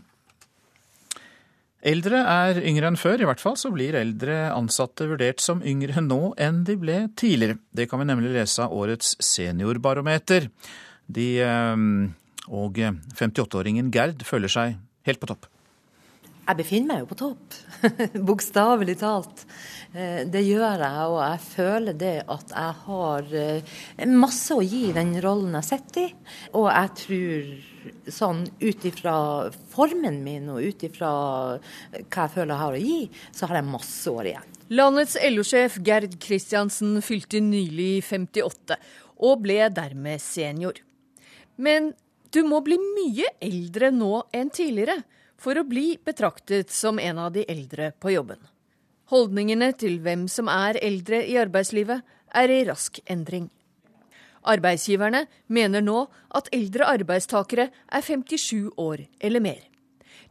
Speaker 1: Eldre er yngre enn før, i hvert fall så blir eldre ansatte vurdert som yngre nå enn de ble tidligere. Det kan vi nemlig lese av årets seniorbarometer. De og 58-åringen Gerd føler seg helt på topp.
Speaker 36: Jeg befinner meg jo på topp, (laughs) bokstavelig talt. Det gjør jeg, og jeg føler det at jeg har masse å gi den rollen jeg sitter i. Og jeg tror sånn ut ifra formen min og ut ifra hva jeg føler jeg har å gi, så har jeg masse år igjen.
Speaker 37: Landets LO-sjef Gerd Kristiansen fylte nylig 58, og ble dermed senior. Men du må bli mye eldre nå enn tidligere for å bli betraktet som en av de eldre på jobben. Holdningene til hvem som er eldre i arbeidslivet, er i rask endring. Arbeidsgiverne mener nå at eldre arbeidstakere er 57 år eller mer.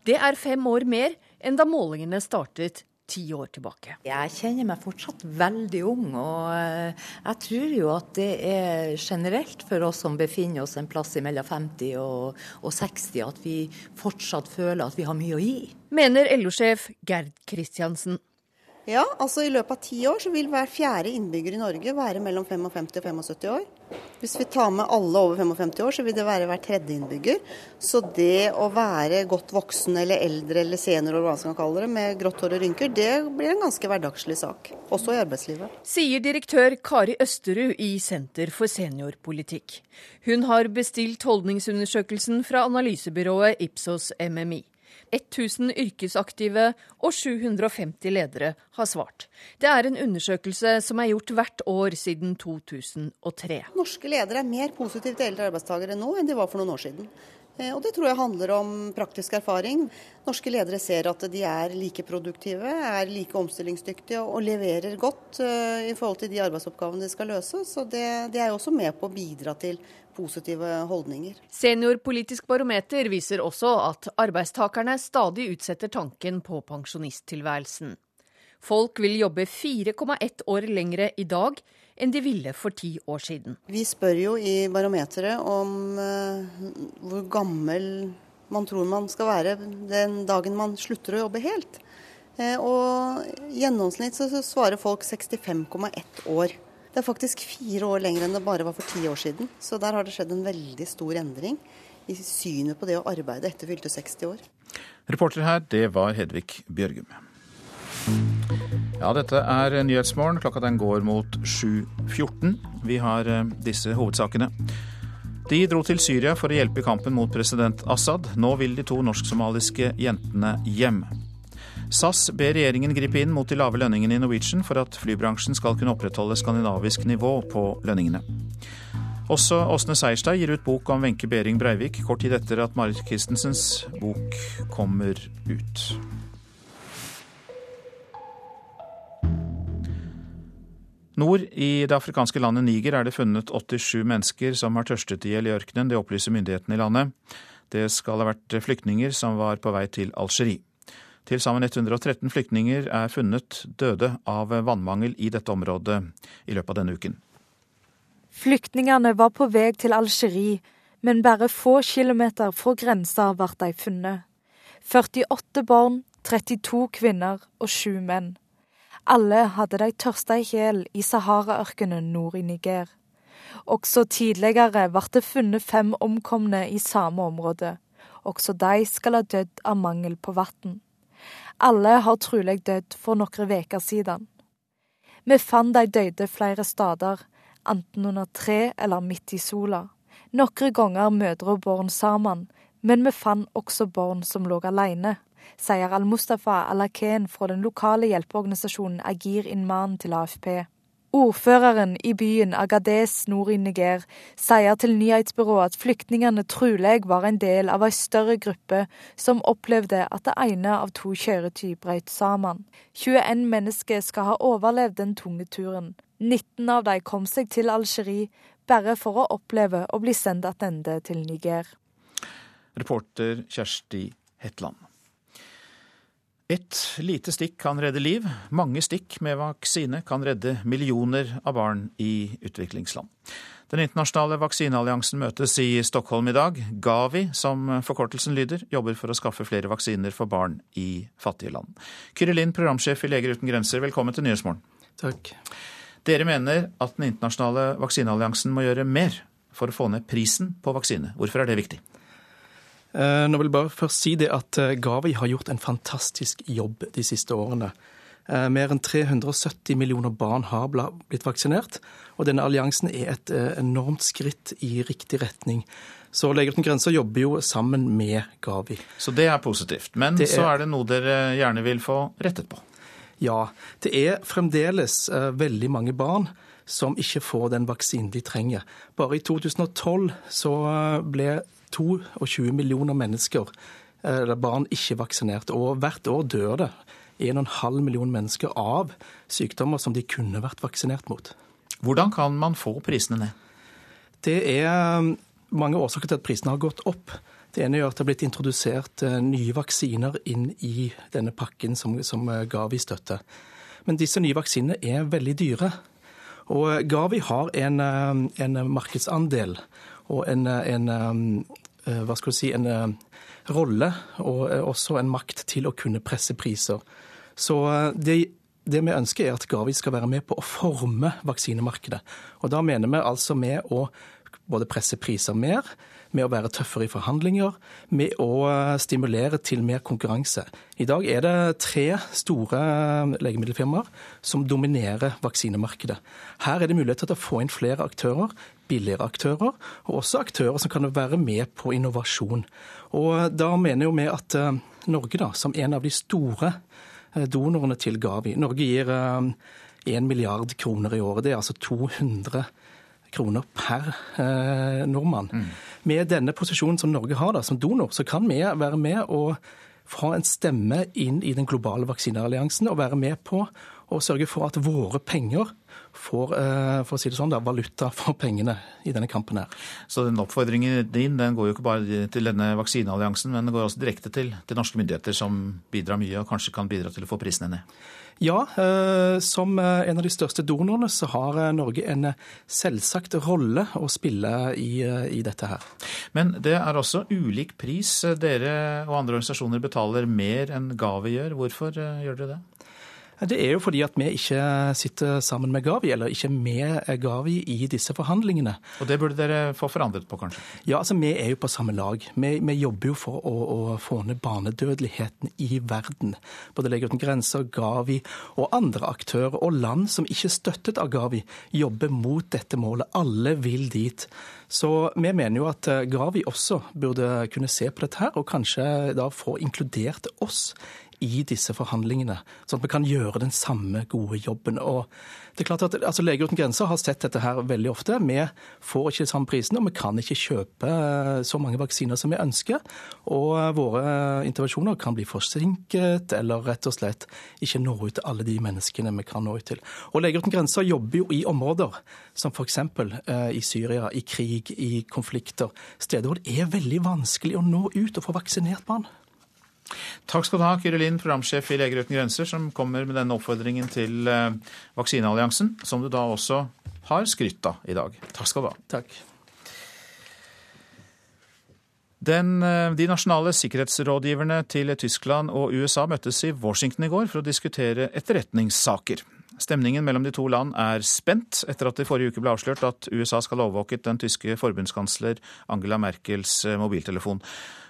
Speaker 37: Det er fem år mer enn da målingene startet ti år tilbake.
Speaker 36: Jeg kjenner meg fortsatt veldig ung, og jeg tror jo at det er generelt for oss som befinner oss en plass mellom 50 og, og 60, at vi fortsatt føler at vi har mye å gi.
Speaker 37: Mener LO-sjef Gerd Kristiansen.
Speaker 38: Ja, altså I løpet av ti år så vil hver fjerde innbygger i Norge være mellom 55 og 75 år. Hvis vi tar med alle over 55 år, så vil det være hver tredje innbygger. Så det å være godt voksen eller eldre eller senior, eller hva man skal kalle det, med grått hår og rynker, det blir en ganske hverdagslig sak. Også i arbeidslivet.
Speaker 37: Sier direktør Kari Østerud i Senter for seniorpolitikk. Hun har bestilt holdningsundersøkelsen fra analysebyrået Ipsos MMI. 1000 yrkesaktive og 750 ledere har svart. Det er en undersøkelse som er gjort hvert år siden 2003.
Speaker 38: Norske ledere er mer positive til eldre arbeidstakere nå enn de var for noen år siden. Og Det tror jeg handler om praktisk erfaring. Norske ledere ser at de er like produktive, er like omstillingsdyktige og leverer godt i forhold til de arbeidsoppgavene de skal løse. Så det, det er også med på å bidra til positive holdninger.
Speaker 37: Seniorpolitisk barometer viser også at arbeidstakerne stadig utsetter tanken på pensjonisttilværelsen. Folk vil jobbe 4,1 år lengre i dag enn de ville for ti år siden.
Speaker 38: Vi spør jo i barometeret om uh, hvor gammel man tror man skal være den dagen man slutter å jobbe helt. Uh, og i gjennomsnitt så svarer folk 65,1 år. Det er faktisk fire år lenger enn det bare var for ti år siden. Så der har det skjedd en veldig stor endring i synet på det å arbeide etter fylte 60 år.
Speaker 1: Reporter her, det var Hedvig Bjørgum. Ja, dette er Nyhetsmorgen. Klokka den går mot 7.14. Vi har disse hovedsakene. De dro til Syria for å hjelpe i kampen mot president Assad. Nå vil de to norsk-somaliske jentene hjem. SAS ber regjeringen gripe inn mot de lave lønningene i Norwegian for at flybransjen skal kunne opprettholde skandinavisk nivå på lønningene. Også Åsne Seierstad gir ut bok om Wenche Behring Breivik kort tid etter at Marit Christensens bok kommer ut. Nord i det afrikanske landet Niger er det funnet 87 mennesker som har tørstet i hjel i ørkenen. Det opplyser myndighetene i landet. Det skal ha vært flyktninger som var på vei til Algerie. Til sammen 113 flyktninger er funnet døde av vannmangel i dette området i løpet av denne uken.
Speaker 39: Flyktningene var på vei til Algerie, men bare få kilometer fra grensa ble de funnet. 48 barn, 32 kvinner og 7 menn. Alle hadde de tørsta i hjel i Sahara-ørkenen nord i Niger. Også tidligere ble det funnet fem omkomne i samme område. Også de skal ha dødd av mangel på vann. Alle har trolig dødd for noen uker siden. Vi fant de døde flere steder, enten under tre eller midt i sola. Noen ganger mødre og barn sammen, men vi fant også barn som lå alene, sier Al-Mustafa Al-Aken fra den lokale hjelpeorganisasjonen Agir Inman til AFP. Ordføreren i byen Agadez nord i Niger sier til nyhetsbyrået at flyktningene trolig var en del av en større gruppe som opplevde at det ene av to kjøretøy brøt sammen. 21 mennesker skal ha overlevd den tunge turen. 19 av dem kom seg til Algerie bare for å oppleve å bli sendt tilbake til Niger.
Speaker 1: Reporter Kjersti Hetland. Et lite stikk kan redde liv. Mange stikk med vaksine kan redde millioner av barn i utviklingsland. Den internasjonale vaksinealliansen møtes i Stockholm i dag. Gavi, som forkortelsen lyder, jobber for å skaffe flere vaksiner for barn i fattige land. Kyrre Lind, programsjef i Leger uten grenser, velkommen til Nyhetsmorgen.
Speaker 40: Takk.
Speaker 1: Dere mener at den internasjonale vaksinealliansen må gjøre mer for å få ned prisen på vaksine. Hvorfor er det viktig?
Speaker 40: Eh, nå vil jeg bare først si det at eh, Gavi har gjort en fantastisk jobb de siste årene. Eh, mer enn 370 millioner barn har blitt vaksinert, og denne alliansen er et enormt skritt i riktig retning. Så Leger uten grenser jobber jo sammen med Gavi.
Speaker 1: Så det er positivt. Men er... så er det noe dere gjerne vil få rettet på?
Speaker 40: Ja, det er fremdeles veldig mange barn som ikke får den vaksinen de trenger. Bare i 2012 så ble 22 millioner mennesker, eller barn, ikke vaksinert. Og hvert år dør det 1,5 million mennesker av sykdommer som de kunne vært vaksinert mot.
Speaker 1: Hvordan kan man få prisene ned?
Speaker 40: Det er um, mange årsaker til at prisene har gått opp. Det ene er at det har blitt introdusert uh, nye vaksiner inn i denne pakken som, som uh, Gavi støtter. Men disse nye vaksinene er veldig dyre. Og Gavi har en, en markedsandel og en, en, Eh, hva skal du si, en eh, rolle og eh, også en makt til å kunne presse priser. Så det, det vi ønsker, er at Gavi skal være med på å forme vaksinemarkedet. Og da mener vi altså med å både presse priser mer, med å være tøffere i forhandlinger, med å stimulere til mer konkurranse. I dag er det tre store legemiddelfirmaer som dominerer vaksinemarkedet. Her er det muligheter til å få inn flere aktører, billigere aktører, og også aktører som kan være med på innovasjon. Og Da mener jo vi at eh, Norge, da, som en av de store eh, donorene til Gavi Norge gir 1 eh, milliard kroner i året. Det er altså 200 kroner per nordmann. Mm. Med denne posisjonen som Norge har da, som donor, så kan vi være med og få en stemme inn i den globale vaksinealliansen og være med på å sørge for at våre penger får eh, for å si det sånn, da, valuta for pengene i denne kampen. her.
Speaker 1: Så den oppfordringen din den går jo ikke bare til denne vaksinealliansen, men den går også direkte til, til norske myndigheter, som bidrar mye og kanskje kan bidra til å få prisene ned?
Speaker 40: Ja, eh, som eh, en av de største donorene så har Norge en selvsagt rolle å spille i, i, dette her.
Speaker 1: Men det er også ulik pris. Dere og andre organisasjoner betaler mer enn Gavi gjør. Hvorfor gjør dere det?
Speaker 40: Det er jo fordi at vi ikke sitter sammen med Gavi, eller ikke med Gavi i disse forhandlingene.
Speaker 1: Og det burde dere få forandret på, kanskje?
Speaker 40: Ja, altså vi er jo på samme lag. Vi, vi jobber jo for å, å, få ned barnedødeligheten i verden. Både Leger uten grenser, Gavi og andre aktører og land som ikke er støttet av Gavi, jobber mot dette målet. Alle vil dit. Så vi mener jo at Gavi også burde kunne se på dette her, og kanskje da få inkludert oss i disse forhandlingene, sånn at vi kan gjøre den samme gode jobben. Og det er klart at altså, Leger uten grenser har sett dette her veldig ofte. Vi får ikke de samme prisene, og vi kan ikke kjøpe eh, så mange vaksiner som vi ønsker. Og våre intervensjoner kan bli forsinket, eller rett og slett ikke nå ut til alle de menneskene vi kan nå ut til. Og Leger uten grenser jobber jo i områder som f.eks. Eh, i Syria, i krig, i konflikter. Steder hvor det er veldig vanskelig å nå ut og få vaksinert barn.
Speaker 1: Takk skal du ha, Kyrre Lind, programsjef i Leger uten grenser, som kommer med denne oppfordringen til eh, vaksinealliansen, som du da også har skrytt av i dag. Takk skal du ha.
Speaker 40: Takk.
Speaker 1: Den, eh, de nasjonale sikkerhetsrådgiverne til Tyskland og USA møttes i Washington i går for å diskutere etterretningssaker. Stemningen mellom de to land er spent etter at det i forrige uke ble avslørt at USA skal ha overvåket den tyske forbundskansler Angela Merkels eh, mobiltelefon.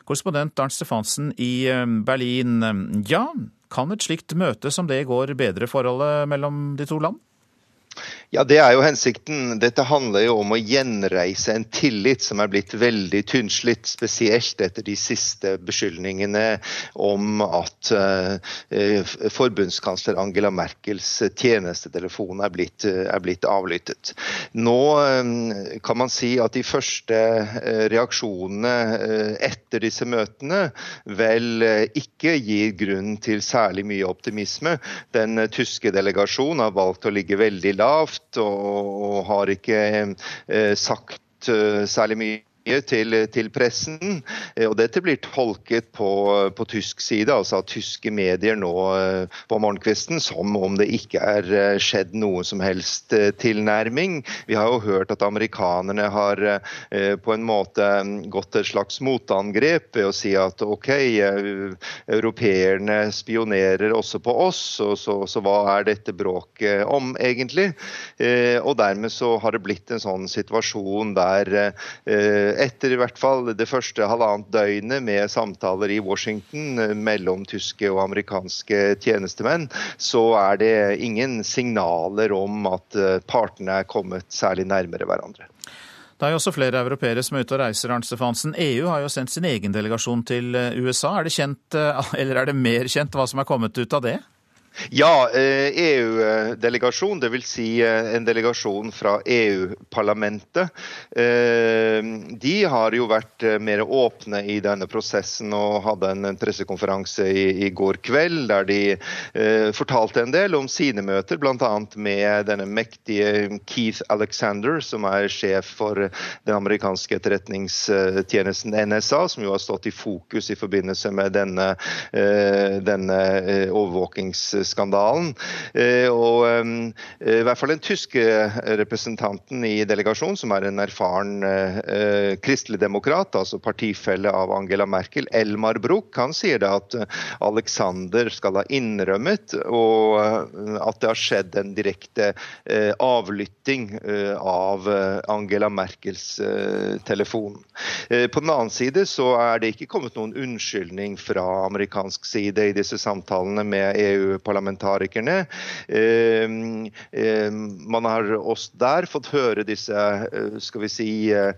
Speaker 1: Korrespondent Arnt Stefansen i eh, Berlin. Ja, kan et slikt møte som det går bedre forholdet mellom de to land?
Speaker 41: Ja, Det er jo hensikten. Dette handler jo om å gjenreise en tillit som er blitt veldig tynnslitt, spesielt etter de siste beskyldningene om at uh, forbundskansler Angela Merkels tjenestetelefon er blitt, er blitt avlyttet. Nå uh, kan man si at de første uh, reaksjonene etter disse møtene vel ikke gir grunn til særlig mye optimisme. Den tyske delegasjonen har valgt å ligge veldig lavt og, og har ikke eh, sagt eh, særlig mye til, til, pressen. Eh, og Dette blir tolket på, på, tysk side, altså av tyske medier nå eh, på morgenkvisten, som om det ikke er eh, skjedd noe som helst tilnærming. Vi har jo hørt at amerikanerne har på en måte gått et slags motangrep ved å si at OK, europeerne spionerer også på oss, og så, så hva er dette bråket om, egentlig? Og dermed så har det blitt en sånn situasjon der etter i hvert fall det første halvannet døgnet med samtaler i Washington eh, mellom tyske og amerikanske tjenestemenn, så er det ingen signaler om at eh, partene er kommet særlig nærmere hverandre.
Speaker 1: Det er jo også flere europeere som er ute og reiser. Arnt Stefansen. EU har jo sendt sin egen delegasjon til eh, USA. Er det kjent, (laughs) eller er det mer kjent hva som er kommet ut av det?
Speaker 41: Ja, EU-delegasjon, eh, e dvs. Si eh, en delegasjon fra EU-parlamentet. Eh, de har jo vært mer åpne i denne prosessen og hadde en pressekonferanse i, går kveld der de fortalte en del om sine møter, bl.a. med denne mektige Keith Alexander, som er sjef for den amerikanske etterretningstjenesten NSA, som jo har stått i fokus i forbindelse med denne, denne overvåkings skandalen. Eh, og eh, i hvert fall den tyske representanten i delegasjonen, som er en erfaren eh, kristelig demokrat, altså partifelle av Angela Merkel, Elmar Bruch, han sier da at Alexander skal ha innrømmet og at det har skjedd en direkte avlytting av Angela Merkels telefon. På den annen side så er det ikke kommet noen unnskyldning fra amerikansk side i disse samtalene med EU-parlamentet parlamentarikerne. Ehm, ehm, man har også der fått høre disse eh, skal vi si, eh,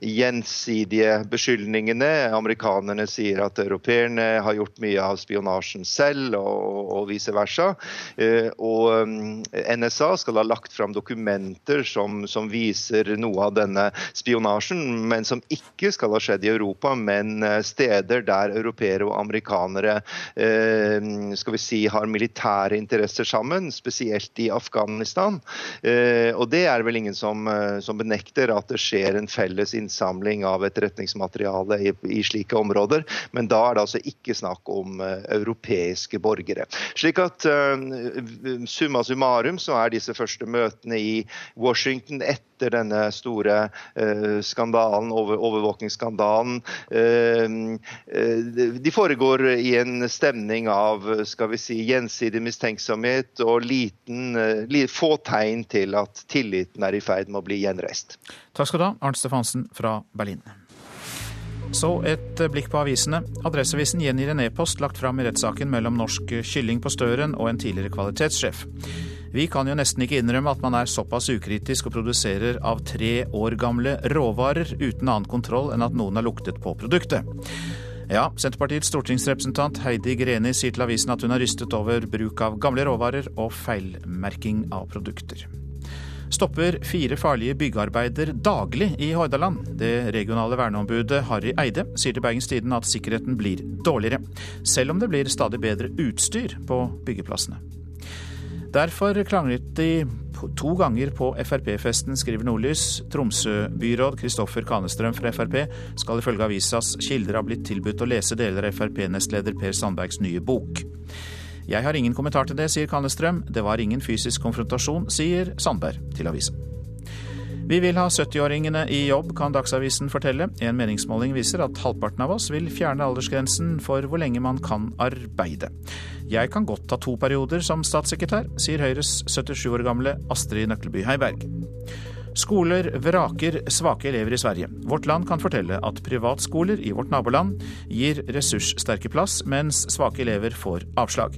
Speaker 41: gjensidige beskyldningene. Amerikanerne sier at europeerne har gjort mye av spionasjen selv, og, vice versa. Eh, og NSA skal ha lagt fram dokumenter som, som viser noe av denne spionasjen, men som ikke skal ha skjedd i Europa, men steder der europeere og amerikanere skal vi si, har militære interesser sammen, spesielt i Afghanistan. Eh, og det er vel ingen som, eh, som benekter at det skjer en felles innsamling av etterretningsmateriale i, i, slike områder, men da er det altså ikke snakk om eh, europeiske borgere. Slik at summa summarum så er disse første møtene i Washington etter etter denne store skandalen, over, overvåkningsskandalen. Eh, de foregår i en stemning av skal vi si, gjensidig mistenksomhet og liten, få tegn til at tilliten er i ferd med å bli gjenreist.
Speaker 1: Takk skal du ha, Arnt Stefansen fra Berlin. Så et blikk på avisene. Adresseavisen gjengir en e-post lagt fram i rettssaken mellom Norsk Kylling på Støren og en tidligere kvalitetssjef. Vi kan jo nesten ikke innrømme at man er såpass ukritisk og produserer av tre år gamle råvarer uten annen kontroll enn at noen har luktet på produktet. Ja, Senterpartiets stortingsrepresentant Heidi Greni sier til avisen at hun har rystet over bruk av gamle råvarer og feilmerking av produkter. Stopper fire farlige byggearbeider daglig i Hordaland. Det regionale verneombudet Harry Eide sier til Bergens Tidende at sikkerheten blir dårligere, selv om det blir stadig bedre utstyr på byggeplassene. Derfor kranglet de to ganger på Frp-festen, skriver Nordlys. Tromsø-byråd Kristoffer Kanestrøm fra Frp skal ifølge avisas kilder ha blitt tilbudt å lese deler av Frp-nestleder Per Sandbergs nye bok. Jeg har ingen kommentar til det, sier Kanestrøm. Det var ingen fysisk konfrontasjon, sier Sandberg til avisa. Vi vil ha 70-åringene i jobb, kan Dagsavisen fortelle. En meningsmåling viser at halvparten av oss vil fjerne aldersgrensen for hvor lenge man kan arbeide. Jeg kan godt ta to perioder som statssekretær, sier Høyres 77 år gamle Astrid Nøkleby Heiberg. Skoler vraker svake elever i Sverige. Vårt Land kan fortelle at privatskoler i vårt naboland gir ressurssterke plass, mens svake elever får avslag.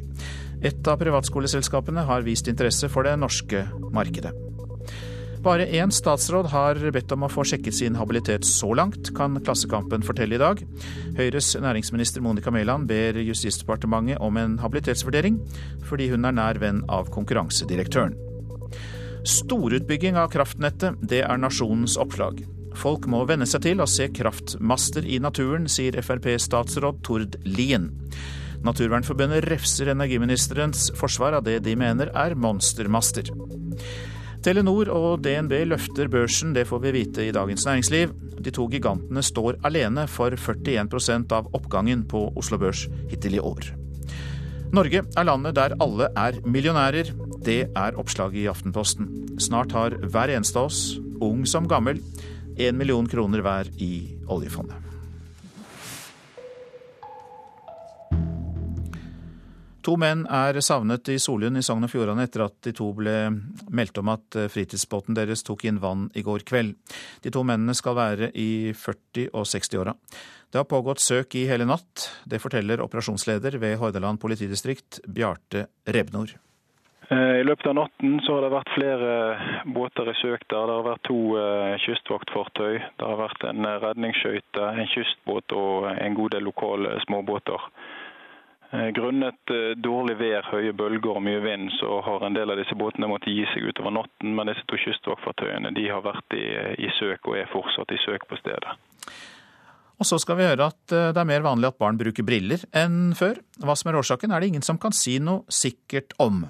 Speaker 1: Et av privatskoleselskapene har vist interesse for det norske markedet. Bare én statsråd har bedt om å få sjekket sin habilitet så langt, kan Klassekampen fortelle i dag. Høyres næringsminister Monica Mæland ber Justisdepartementet om en habilitetsvurdering, fordi hun er nær venn av konkurransedirektøren. Storutbygging av kraftnettet, det er nasjonens oppslag. Folk må venne seg til å se kraftmaster i naturen, sier Frp-statsråd Tord Lien. Naturvernforbundet refser energiministerens forsvar av det de mener er monstermaster. Telenor og DNB løfter børsen, det får vi vite i Dagens Næringsliv. De to gigantene står alene for 41% av oppgangen på Oslo Børs hittil i år. Norge er landet der alle er millionærer. Det er oppslaget i Aftenposten. Snart har hver eneste av oss, ung som gammel, én million kroner hver i oljefondet. To menn er savnet i Solund i Sogn og Fjordane etter at de to ble meldt om at fritidsbåten deres tok inn vann i går kveld. De to mennene skal være i 40- og 60-åra. Det har pågått søk i hele natt. Det forteller operasjonsleder ved Hordaland politidistrikt, Bjarte Rebnor.
Speaker 42: Eh, I løpet av natten så har det vært flere båter i søk der. Det har vært to eh, kystvaktfartøy. Det har vært en eh, redningsskøyte, en kystbåt og en god del lokale småbåter. Grunnet dårlig vær, høye bølger og mye vind, så har en del av disse båtene måttet gi seg utover natten. Men disse to kystvaktfartøyene de har vært i, i søk og er fortsatt i søk på stedet.
Speaker 1: Og så skal vi høre at det er mer vanlig at barn bruker briller enn før. Hva som er årsaken er det ingen som kan si noe sikkert om.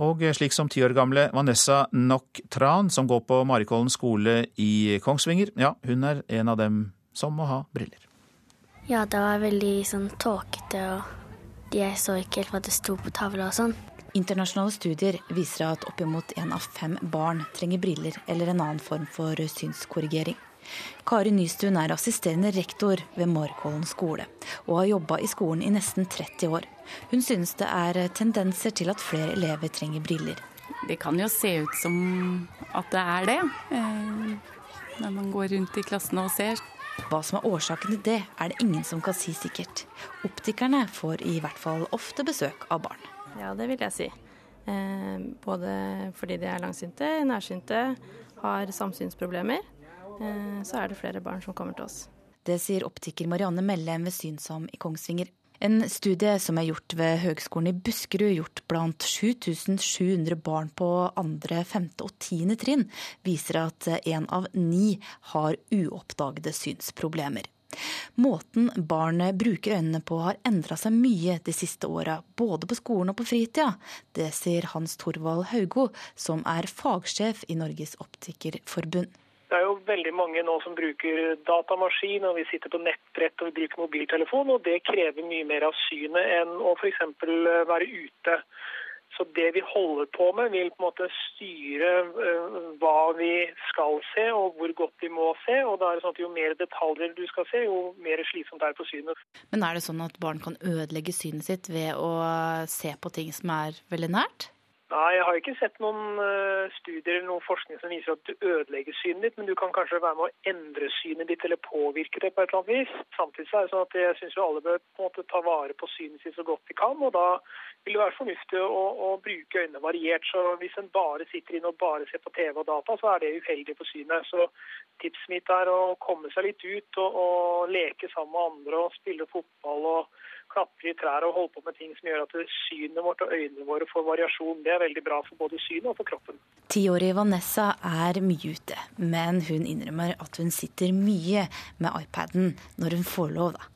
Speaker 1: Og slik som ti år gamle Vanessa Nok Tran, som går på Marikollen skole i Kongsvinger, ja, hun er en av dem som må ha briller.
Speaker 43: Ja, det var veldig sånn tåkete, og jeg så ikke helt hva det sto på tavla og sånn.
Speaker 44: Internasjonale studier viser at oppimot én av fem barn trenger briller eller en annen form for synskorrigering. Kari Nystuen er assisterende rektor ved Markollen skole, og har jobba i skolen i nesten 30 år. Hun synes det er tendenser til at flere elever trenger briller.
Speaker 45: Det kan jo se ut som at det er det, eh, når man går rundt i klassene og ser.
Speaker 44: Hva som er årsaken til det, er det ingen som kan si sikkert. Optikerne får i hvert fall ofte besøk av barn.
Speaker 46: Ja, det vil jeg si. Eh, både fordi de er langsynte, nærsynte, har samsynsproblemer. Eh, så er det flere barn som kommer til oss.
Speaker 44: Det sier optiker Marianne Mellem ved Synsom i Kongsvinger. En studie som er gjort ved Høgskolen i Buskerud, gjort blant 7700 barn på andre, femte og tiende trinn, viser at én av ni har uoppdagede synsproblemer. Måten barnet bruker øynene på har endra seg mye de siste åra, både på skolen og på fritida. Det sier Hans Torvald Haugo, som er fagsjef i Norges Optikerforbund.
Speaker 47: Det er jo veldig mange nå som bruker datamaskin, og vi sitter på nettbrett og vi bruker mobiltelefon, og det krever mye mer av synet enn å f.eks. være ute. Så det vi holder på med, vil på en måte styre uh, hva vi skal se og hvor godt vi må se. og da er det sånn at Jo mer detaljer du skal se, jo mer slitsomt det er på synet.
Speaker 44: Men er det sånn at barn kan ødelegge synet sitt ved å se på ting som er veldig nært?
Speaker 47: Nei, jeg har ikke sett noen uh, studier eller noen forskning som viser at du ødelegger synet ditt, men du kan kanskje være med å endre synet ditt eller påvirke det på et eller annet vis. Samtidig er det sånn at jeg syns alle bør på en måte ta vare på synet sitt så godt de kan. og da vil det være fornuftig å, å bruke øynene variert. Så Hvis en bare sitter inn og bare ser på TV og data, så er det uheldig for synet. Så tipset mitt er å komme seg litt ut og, og leke sammen med andre og spille fotball. og klatre i trær og holde på med ting som gjør at synet vårt og øynene våre får variasjon. Det er veldig bra for både synet og for kroppen.
Speaker 44: Tiårige Vanessa er mye ute, men hun innrømmer at hun sitter mye med iPaden når hun får lov, da.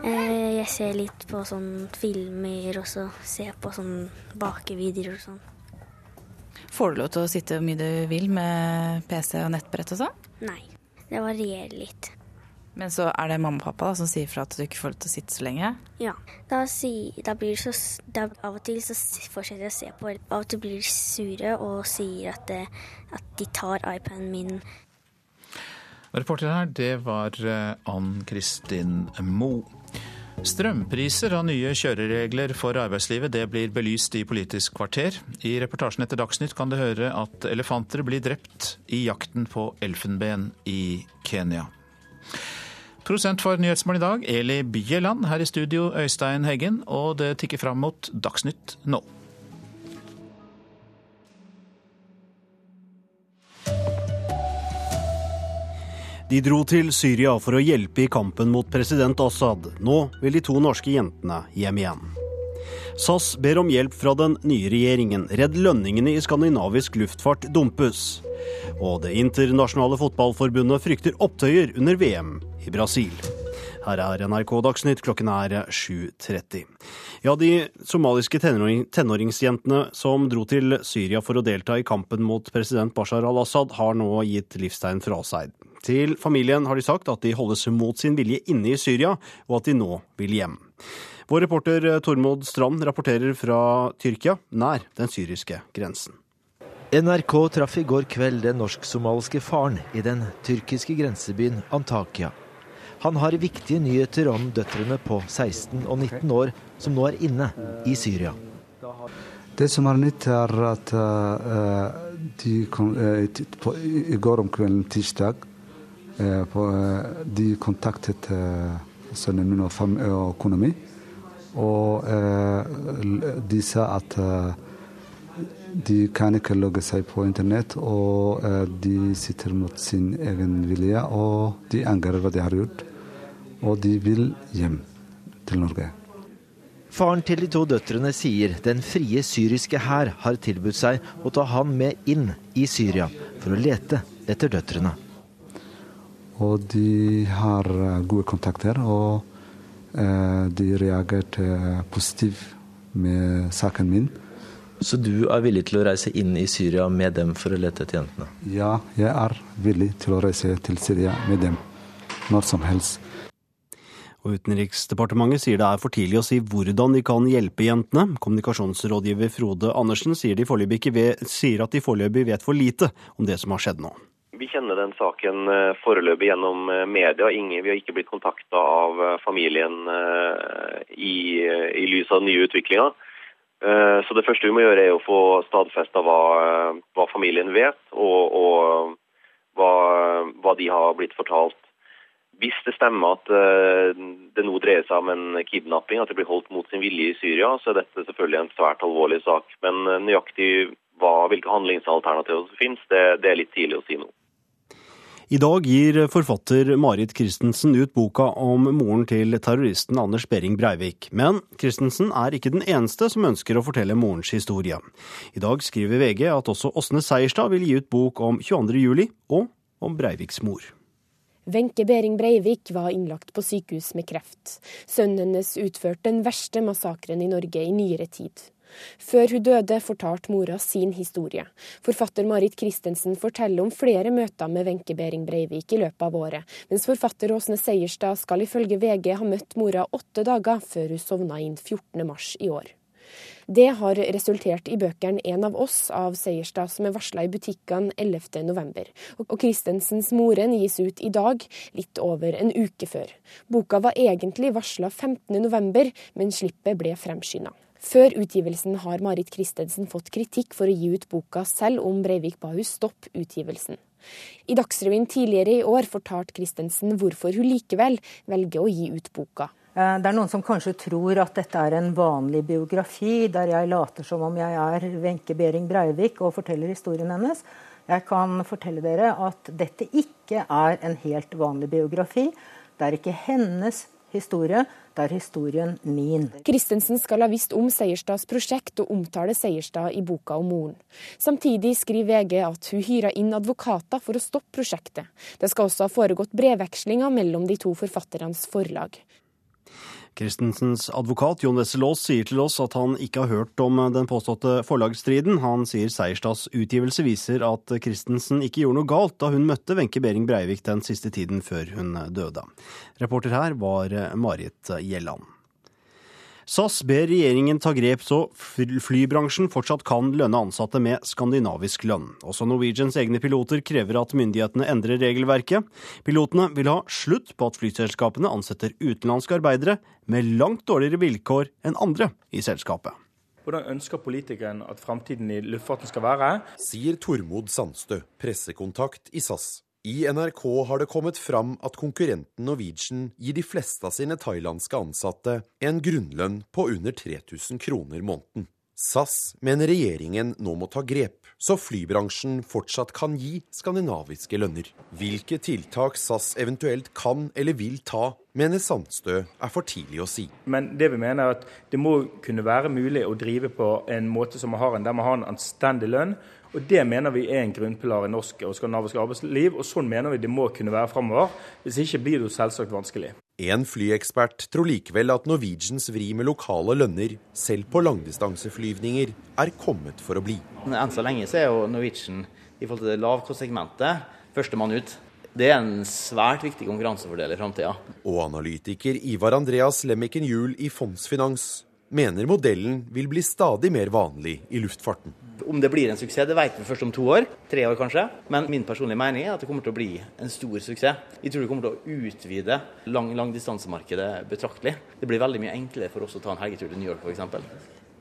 Speaker 43: Eh, jeg ser litt på sånn filmer, og så ser på sånn bakevideoer og sånn.
Speaker 44: Får du lov til å sitte hvor mye du vil med PC og nettbrett og sånn?
Speaker 43: Nei, det varierer litt.
Speaker 44: Men så er det mamma og pappa da, som sier fra at du ikke får lov til å sitte så lenge?
Speaker 43: Ja. Da, si, da blir det så da, Av og til så fortsetter jeg å se på. Av og til blir de sure og sier at, det, at de tar iPaden min.
Speaker 1: Reporter her, det var Ann Kristin Moe. Strømpriser og nye kjøreregler for arbeidslivet det blir belyst i Politisk kvarter. I reportasjen etter Dagsnytt kan du høre at elefanter blir drept i jakten på elfenben i Kenya. Prosent for Nyhetsmorgen i dag, Eli Bieland. Her i studio, Øystein Heggen. Og det tikker fram mot Dagsnytt nå.
Speaker 28: De dro til Syria for å hjelpe i kampen mot president Assad. Nå vil de to norske jentene hjem igjen. SAS ber om hjelp fra den nye regjeringen. Redd lønningene i skandinavisk luftfart dumpes. Og Det internasjonale fotballforbundet frykter opptøyer under VM i Brasil. Her er NRK Dagsnytt, klokken er 7.30. Ja, de somaliske tenåring, tenåringsjentene som dro til Syria for å delta i kampen mot president Bashar al-Assad, har nå gitt livstegn fra seg. Til familien har de sagt at de holdes mot sin vilje inne i Syria, og at de nå vil hjem. Vår reporter Tormod Strand rapporterer fra Tyrkia, nær den syriske grensen.
Speaker 30: NRK traff i går kveld den norsk-somaliske faren i den tyrkiske grensebyen Antakya. Han har viktige nyheter om døtrene på 16 og 19 år som nå er inne i Syria.
Speaker 29: Det som er nytt, er at uh, de kom, på, i går om kvelden tirsdag på, de kontaktet sønnen min og, og kona mi. Og de sa at de kan ikke logge seg på internett, og de sitter mot sin egen vilje, og de angrer hva de har gjort og de vil hjem til Norge.
Speaker 30: Faren til de to døtrene sier den frie syriske hær har tilbudt seg å ta han med inn i Syria for å lete etter døtrene.
Speaker 29: Og de har gode kontakter, og eh, de reagerte positivt med saken min.
Speaker 48: Så du er villig til å reise inn i Syria med dem for å lete etter jentene?
Speaker 29: Ja, jeg er villig til å reise til Syria med dem når som helst.
Speaker 28: Og Utenriksdepartementet sier det er for tidlig å si hvordan de kan hjelpe jentene. Kommunikasjonsrådgiver Frode Andersen sier, de vet, sier at de foreløpig vet for lite om det som har skjedd nå.
Speaker 49: Vi kjenner den saken foreløpig gjennom media. Ingen, vi har ikke blitt kontakta av familien i, i lys av den nye utviklinga. Så det første vi må gjøre er å få stadfesta hva, hva, familien vet, og, og hva, hva de har blitt fortalt hvis det stemmer at det nå dreier seg om en kidnapping, at det blir holdt mot sin vilje i Syria, så er dette selvfølgelig en svært alvorlig sak. Men nøyaktig hva, hvilke handlingsalternativer som finnes, det, det, er litt tidlig å si nå.
Speaker 28: I dag gir forfatter Marit Christensen ut boka om moren til terroristen Anders Behring Breivik. Men Christensen er ikke den eneste som ønsker å fortelle morens historie. I dag skriver VG at også Åsne Seierstad vil gi ut bok om 22. juli og om Breiviks mor.
Speaker 33: Wenche Behring Breivik var innlagt på sykehus med kreft. Sønnen hennes utførte den verste massakren i Norge i nyere tid. Før hun døde, fortalte mora sin historie. Forfatter Marit Christensen forteller om flere møter med Wenche Behring Breivik i løpet av året, mens forfatter Åsne Seierstad skal ifølge VG ha møtt mora åtte dager før hun sovna inn 14.3 i år. Det har resultert i bøkene En av oss av Seierstad, som er varsla i butikkene 11.11. Og Christensens Moren gis ut i dag, litt over en uke før. Boka var egentlig varsla 15.11, men slippet ble fremskynda. Før utgivelsen har Marit Christensen fått kritikk for å gi ut boka, selv om Breivik ba hun stoppe utgivelsen. I Dagsrevyen tidligere i år fortalte Christensen hvorfor hun likevel velger å gi ut boka.
Speaker 34: Det er noen som kanskje tror at dette er en vanlig biografi, der jeg later som om jeg er Wenche Behring Breivik og forteller historien hennes. Jeg kan fortelle dere at dette ikke er en helt vanlig biografi. Det er ikke hennes historie, det er historien min.
Speaker 33: Christensen skal ha visst om Seierstads prosjekt og omtale Seierstad i boka om moren. Samtidig skriver VG at hun hyra inn advokater for å stoppe prosjektet. Det skal også ha foregått brevvekslinger mellom de to forfatternes forlag.
Speaker 28: Christensens advokat Jon Wessel-Aas sier til oss at han ikke har hørt om den påståtte forlagsstriden. Han sier Seierstads utgivelse viser at Christensen ikke gjorde noe galt da hun møtte Wenche Behring Breivik den siste tiden før hun døde. Reporter her var Marit Gjelland. SAS ber regjeringen ta grep så flybransjen fortsatt kan lønne ansatte med skandinavisk lønn. Også Norwegians egne piloter krever at myndighetene endrer regelverket. Pilotene vil ha slutt på at flyselskapene ansetter utenlandske arbeidere med langt dårligere vilkår enn andre i selskapet.
Speaker 2: Hvordan ønsker politikeren at framtiden i luftfarten skal være?
Speaker 50: Sier Tormod Sandstø, pressekontakt i SAS. I NRK har det kommet fram at konkurrenten Norwegian gir de fleste av sine thailandske ansatte en grunnlønn på under 3000 kroner måneden. SAS mener regjeringen nå må ta grep, så flybransjen fortsatt kan gi skandinaviske lønner. Hvilke tiltak SAS eventuelt kan eller vil ta, mener Sandstø er for tidlig å si.
Speaker 2: Men det vi mener er at det må kunne være mulig å drive på en måte som man har en, der man har en anstendig lønn. Og Det mener vi er en grunnpilar i norsk og skandinavisk arbeidsliv, og sånn mener vi det må kunne være framover. Hvis ikke blir det jo selvsagt vanskelig.
Speaker 50: En flyekspert tror likevel at Norwegians vri med lokale lønner, selv på langdistanseflyvninger, er kommet for å bli.
Speaker 4: Enn så lenge så er jo Norwegian i forhold til det lavkostsegmentet førstemann ut. Det er en svært viktig konkurransefordel i framtida.
Speaker 50: Og analytiker Ivar Andreas Lemmiken Juel i Fondsfinans mener modellen vil bli stadig mer vanlig i luftfarten.
Speaker 4: Om det blir en suksess, det vet vi først om to år. Tre år kanskje. Men min personlige mening er at det kommer til å bli en stor suksess. Vi tror det kommer til å utvide lang, langdistansemarkedet betraktelig. Det blir veldig mye enklere for oss å ta en helgetur til New York f.eks.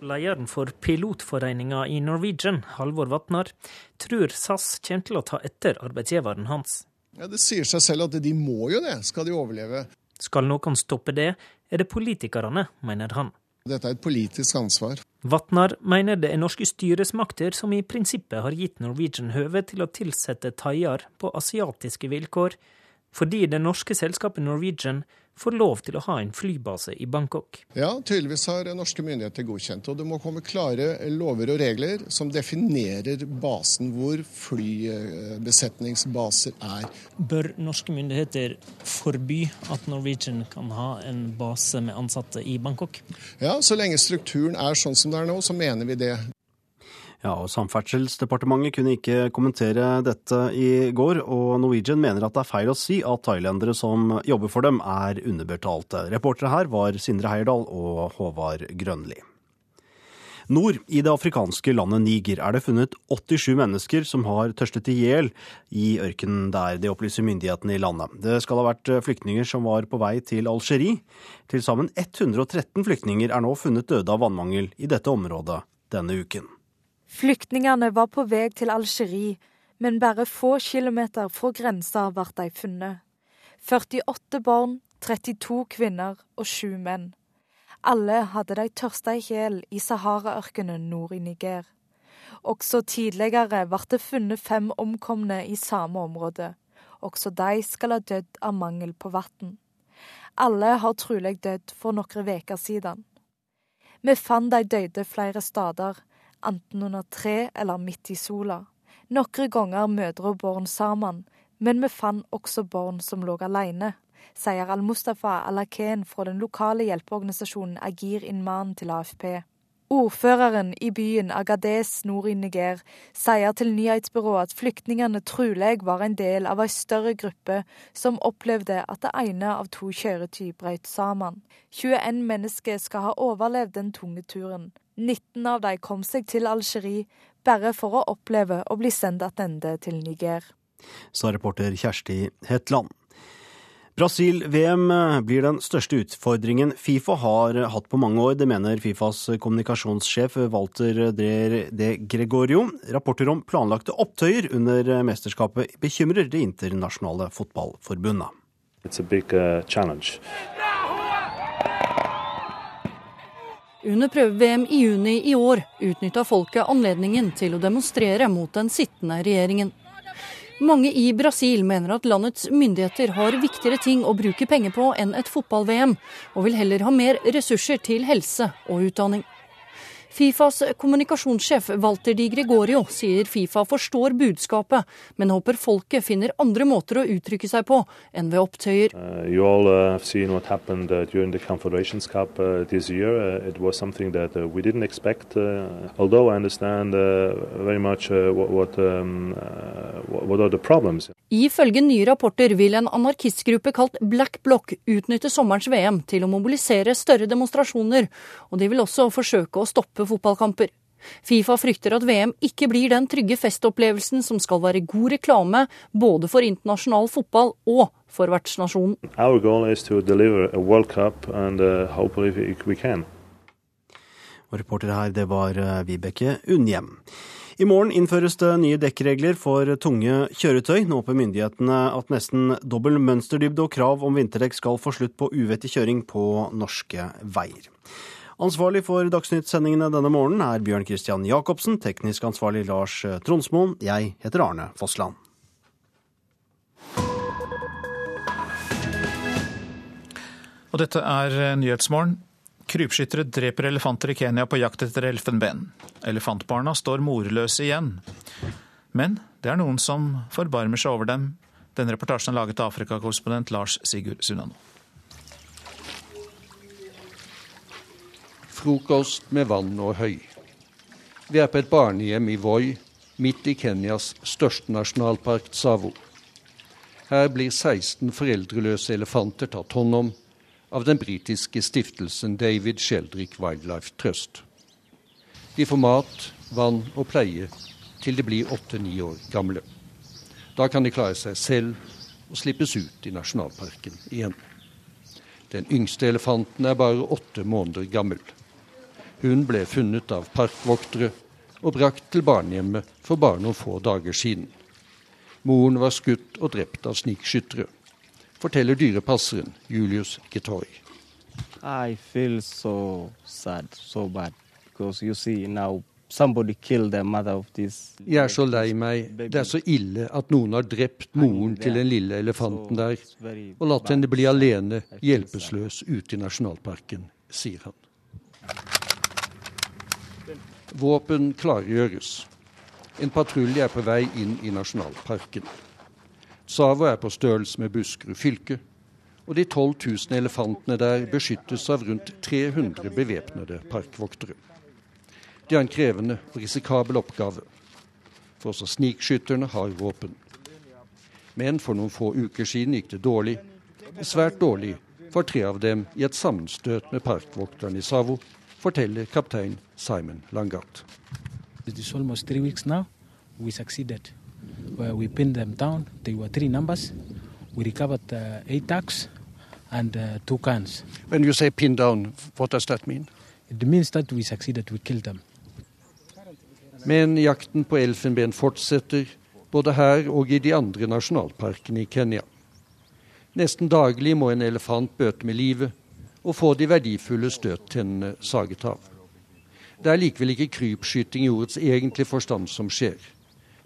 Speaker 5: Lederen for pilotforeninga i Norwegian, Halvor Vatnar, tror SAS kommer til å ta etter arbeidsgiveren hans.
Speaker 6: Ja, Det sier seg selv at de må jo det, skal de overleve.
Speaker 5: Skal noen stoppe det, er det politikerne, mener han.
Speaker 6: Dette er et politisk ansvar.
Speaker 5: Vatnar mener det er norske styresmakter som i prinsippet har gitt Norwegian høve til å tilsette thaier på asiatiske vilkår, fordi det norske selskapet Norwegian får lov til å ha en flybase i Bangkok.
Speaker 6: Ja, tydeligvis har norske myndigheter godkjent. Og det må komme klare lover og regler som definerer basen hvor flybesetningsbaser er.
Speaker 5: Bør norske myndigheter forby at Norwegian kan ha en base med ansatte i Bangkok?
Speaker 6: Ja, så lenge strukturen er sånn som det er nå, så mener vi det.
Speaker 28: Ja, og Samferdselsdepartementet kunne ikke kommentere dette i går, og Norwegian mener at det er feil å si at thailendere som jobber for dem er underbetalte. Reportere her var Sindre Heierdal og Håvard Grønli. Nord i det afrikanske landet Niger er det funnet 87 mennesker som har tørstet i hjel i ørkenen der, det opplyser myndighetene i landet. Det skal ha vært flyktninger som var på vei til Algerie. Til sammen 113 flyktninger er nå funnet døde av vannmangel i dette området denne uken.
Speaker 39: Flyktningene var på vei til Algerie, men bare få kilometer fra grensa ble de funnet. 48 barn, 32 kvinner og 7 menn. Alle hadde de tørsta i hjel i Sahara-ørkenen nord i Niger. Også tidligere ble det funnet fem omkomne i samme område. Også de skal ha dødd av mangel på vann. Alle har trolig dødd for noen uker siden. Vi fant de døde flere steder, enten under tre eller midt i sola. Noen ganger mødre og barn sammen, men vi fant også barn som lå alene, sier Al-Mustafa Alaken fra den lokale hjelpeorganisasjonen Agir Inman til AFP. Ordføreren i byen Agadez nord i Niger sier til nyhetsbyrået at flyktningene trolig var en del av en større gruppe som opplevde at det ene av to kjøretøy brøt sammen. 21 mennesker skal ha overlevd den tunge turen. 19 av dem kom seg til Algerie bare for å oppleve å bli sendt tilbake til Niger.
Speaker 28: Sa reporter Kjersti Hetland. Brasil-VM blir den største utfordringen Fifa har hatt på mange år. Det mener Fifas kommunikasjonssjef Walter de Gregorio. Rapporter om planlagte opptøyer under mesterskapet bekymrer Det internasjonale fotballforbundet.
Speaker 11: It's a big uh, challenge.
Speaker 12: Under prøve-VM i juni i år utnytta folket anledningen til å demonstrere mot den sittende regjeringen. Mange i Brasil mener at landets myndigheter har viktigere ting å bruke penger på enn et fotball-VM, og vil heller ha mer ressurser til helse og utdanning. Fifas kommunikasjonssjef Walter Di Gregorio sier Fifa forstår budskapet, men håper folket finner andre måter å uttrykke seg på enn ved opptøyer.
Speaker 11: Uh, all uh, have seen what happened uh, during the Confederations Cup uh, this year. Uh, it was something that uh, we didn't expect, although I understand very much what, what, um, what are the problems.
Speaker 12: Ifølge nye rapporter vil en anarkistgruppe kalt Black Block utnytte sommerens VM til å mobilisere større demonstrasjoner, og de vil også forsøke å stoppe fotballkamper. Fifa frykter at VM ikke blir den trygge festopplevelsen som skal være god reklame både for internasjonal fotball og for vertsnasjonen.
Speaker 28: Og reporter her, det var eh, Vibeke Unnhjem. I morgen innføres det nye dekkregler for tunge kjøretøy. Nå håper myndighetene at nesten dobbel mønsterdybde og krav om vinterdekk skal få slutt på uvettig kjøring på norske veier. Ansvarlig for Dagsnytt-sendingene denne morgenen er Bjørn Christian Jacobsen, teknisk ansvarlig Lars Tronsmoen. Jeg heter Arne Fossland.
Speaker 1: Og dette er Nyhetsmorgen. Krypskyttere dreper elefanter i Kenya på jakt etter elfenben. Elefantbarna står morløse igjen. Men det er noen som forbarmer seg over dem. Denne reportasjen er laget av Afrikakorrespondent Lars Sigurd Sunnano.
Speaker 51: Frokost med vann og høy. Vi er på et barnehjem i Voi, midt i Kenyas største nasjonalpark, Tsavo. Her blir 16 foreldreløse elefanter tatt hånd om av den britiske stiftelsen David Sheldrick Wildlife Trust. De får mat, vann og pleie til de blir åtte-ni år gamle. Da kan de klare seg selv og slippes ut i nasjonalparken igjen. Den yngste elefanten er bare åtte måneder gammel. Hun ble funnet av parkvoktere og brakt til barnehjemmet for bare noen få dager siden. Moren var skutt og drept av snikskyttere, forteller dyrepasseren Julius Getoy.
Speaker 52: I feel so sad, so bad, because you see now
Speaker 51: jeg er så lei meg. Det er så ille at noen har drept moren til den lille elefanten der, og latt henne bli alene, hjelpeløs ute i nasjonalparken, sier han. Våpen klargjøres. En patrulje er på vei inn i nasjonalparken. Tsavo er på størrelse med Buskerud fylke, og de 12 000 elefantene der beskyttes av rundt 300 bevæpnede parkvoktere. De har en krevende og risikabel oppgave, for også snikskytterne har våpen. Men for noen få uker siden gikk det dårlig, svært dårlig, for tre av dem i et sammenstøt med parkvokteren i Savo forteller kaptein Simon Langat.
Speaker 53: We. Uh, we pinned them down. They were three numbers. We recovered uh, eight ducks and uh, two cans.
Speaker 51: When you say pin down, what does that mean?
Speaker 53: It means that we succeeded. We killed them.
Speaker 51: Men jakten på elfenben fortsetter, både her og i de andre nasjonalparkene i Kenya. Nesten daglig må en elefant bøte med livet og få de verdifulle støttennene saget av. Det er likevel ikke krypskyting i ordets egentlige forstand som skjer.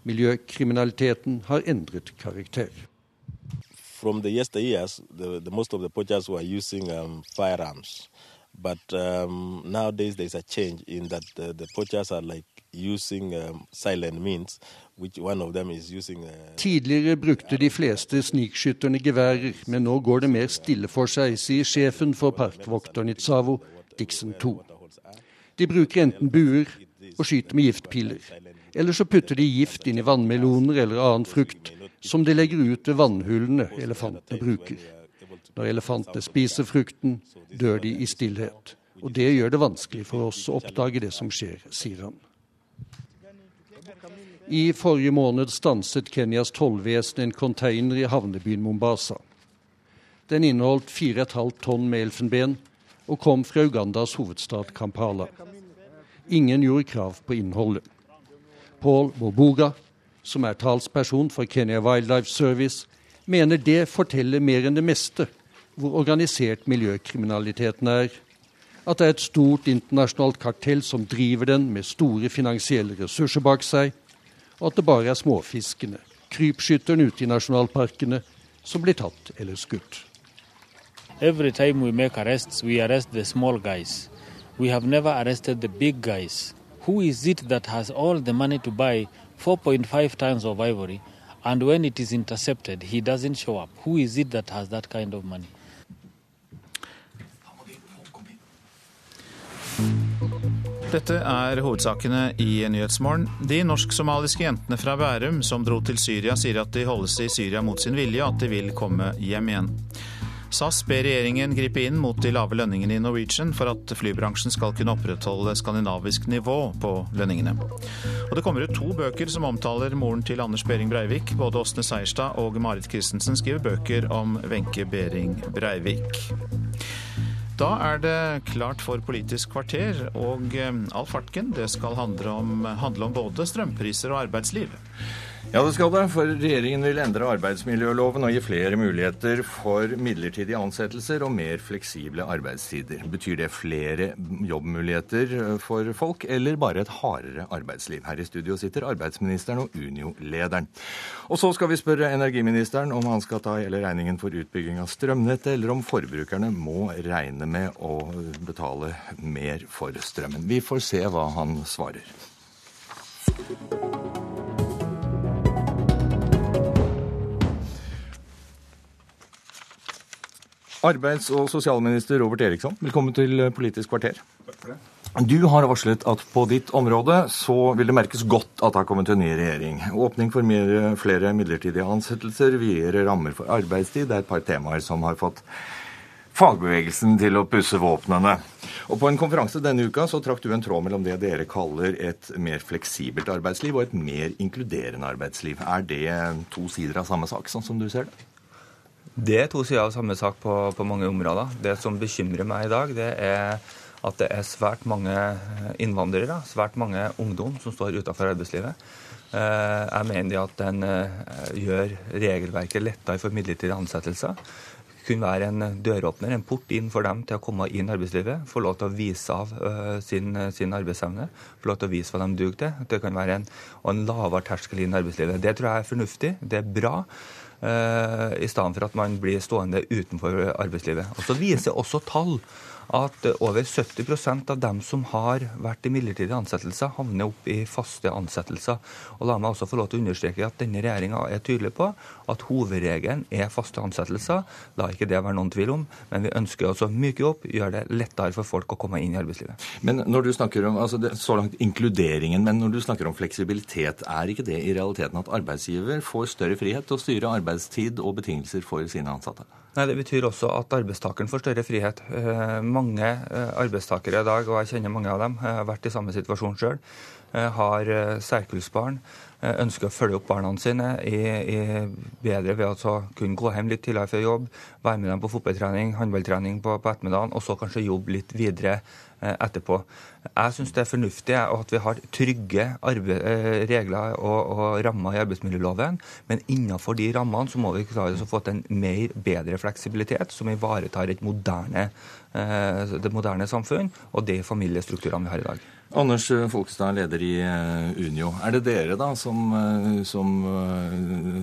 Speaker 51: Miljøkriminaliteten har endret karakter.
Speaker 54: From the yesteryears, the, the most of the poachers were using um, firearms. But um, nowadays there's a change in that the, the poachers are like using um, silent means, which one of them is using. Uh,
Speaker 51: Tidligere brukte de fleste snikskytterne geværer, men nå går det mer stille for seg, sier sjefen for parkvokteren i Tsavo, Dixon 2. De bruker enten buer og skyter med giftpiler, eller så putter de gift inn i vannmeloner eller annen frukt som de legger ut ved vannhullene elefantene bruker. Når elefantene spiser frukten, dør de i stillhet. Og det gjør det vanskelig for oss å oppdage det som skjer, sier han. I forrige måned stanset Kenyas tollvesen en container i havnebyen Mombasa. Den inneholdt 4,5 tonn med elfenben og kom fra Ugandas hovedstad Kampala. Ingen gjorde krav på innholdet. Paul Boboga, som er talsperson for Kenya Wildlife Service, mener det forteller mer enn det meste hvor organisert miljøkriminaliteten er. At det er et stort internasjonalt kartell som driver den med store finansielle ressurser bak seg. Og at det bare er småfiskene, krypskytterne ute i nasjonalparkene, som blir tatt eller skutt.
Speaker 53: Every time we make arrests, we arrest the small guys.
Speaker 55: we have never arrested the big guys. Who is it that has all the money to buy 4.5 tons of ivory, and when it is intercepted, he doesn't show up? Who is it that has that kind of money?
Speaker 1: Dette er hovedsakene i Nyhetsmorgen. De norsk-somaliske jentene fra Bærum som dro til Syria, sier at de holdes i Syria mot sin vilje, og at de vil komme hjem igjen. SAS ber regjeringen gripe inn mot de lave lønningene i Norwegian for at flybransjen skal kunne opprettholde skandinavisk nivå på lønningene. Og det kommer ut to bøker som omtaler moren til Anders Behring Breivik. Både Åsne Seierstad og Marit Christensen skriver bøker om Wenche Behring Breivik. Da er det klart for Politisk kvarter, og eh, all fartken det skal handle om, handle om både strømpriser og arbeidsliv.
Speaker 56: Ja, det skal det, for regjeringen vil endre arbeidsmiljøloven og gi flere muligheter for midlertidige ansettelser og mer fleksible arbeidstider. Betyr det flere jobbmuligheter for folk, eller bare et hardere arbeidsliv? Her i studio sitter arbeidsministeren og Unio-lederen. Og så skal vi spørre energiministeren om han skal ta hele regningen for utbygging av strømnettet, eller om forbrukerne må regne med å betale mer for strømmen. Vi får se hva han svarer. Arbeids- og sosialminister Robert Eriksson, velkommen til Politisk kvarter. Du har varslet at på ditt område så vil det merkes godt at det har kommet en ny regjering. Åpning for mer, flere midlertidige ansettelser, videre rammer for arbeidstid, det er et par temaer som har fått fagbevegelsen til å pusse våpnene. Og På en konferanse denne uka så trakk du en tråd mellom det dere kaller et mer fleksibelt arbeidsliv og et mer inkluderende arbeidsliv. Er det to sider av samme sak, sånn som du ser det?
Speaker 57: Det er to sider av samme sak på, på, mange områder. Det som bekymrer meg i dag, det er at det er svært mange innvandrere, svært mange ungdom, som står utenfor arbeidslivet. Eh, jeg mener at den eh, gjør regelverket lettere for midlertidige ansettelser. Kunne være en døråpner, en port inn for dem til å komme inn i arbeidslivet. Få lov til å vise av eh, sin, sin arbeidsevne, få lov til å vise hva de duger til. Det kan være en, en lavere terskel inn i arbeidslivet. Det tror jeg er fornuftig, det er bra. Eh, i stedet for at man blir stående utenfor arbeidslivet. Og Så viser også tall at over 70% av dem som har vært i midlertidige ansettelser, havner opp i faste ansettelser. Og La meg også få lov til å understreke at denne regjeringa er tydelig på at hovedregelen er faste ansettelser. La ikke det være noen tvil om, men vi ønsker å myke opp, gjøre det lettere for folk å komme inn i arbeidslivet.
Speaker 56: Men når du snakker om, altså det, Så langt inkluderingen, men når du snakker om fleksibilitet, er ikke det i realiteten at arbeidsgiver får større frihet til å styre arbeidstid og betingelser for sine ansatte?
Speaker 57: Nei, Det betyr også at arbeidstakeren får større frihet. Eh, mange eh, arbeidstakere i dag, og jeg kjenner mange av dem, eh, har vært i samme situasjon sjøl, har særkullsbarn, ønsker å følge opp barna sine i, i bedre ved å kunne gå hjem litt tidligere før jobb, være med dem på fotballtrening, håndballtrening på, på ettermiddagen, og så kanskje jobbe litt videre etterpå. Jeg syns det er fornuftig at vi har trygge arbeid, regler og, og, rammer i arbeidsmiljøloven, men innenfor de rammene så må vi klare å få til en mer, bedre fleksibilitet som ivaretar moderne, det moderne samfunn og de familiestrukturene vi har i dag.
Speaker 56: Anders Folkestad, leder i Unio. Er det dere da som, som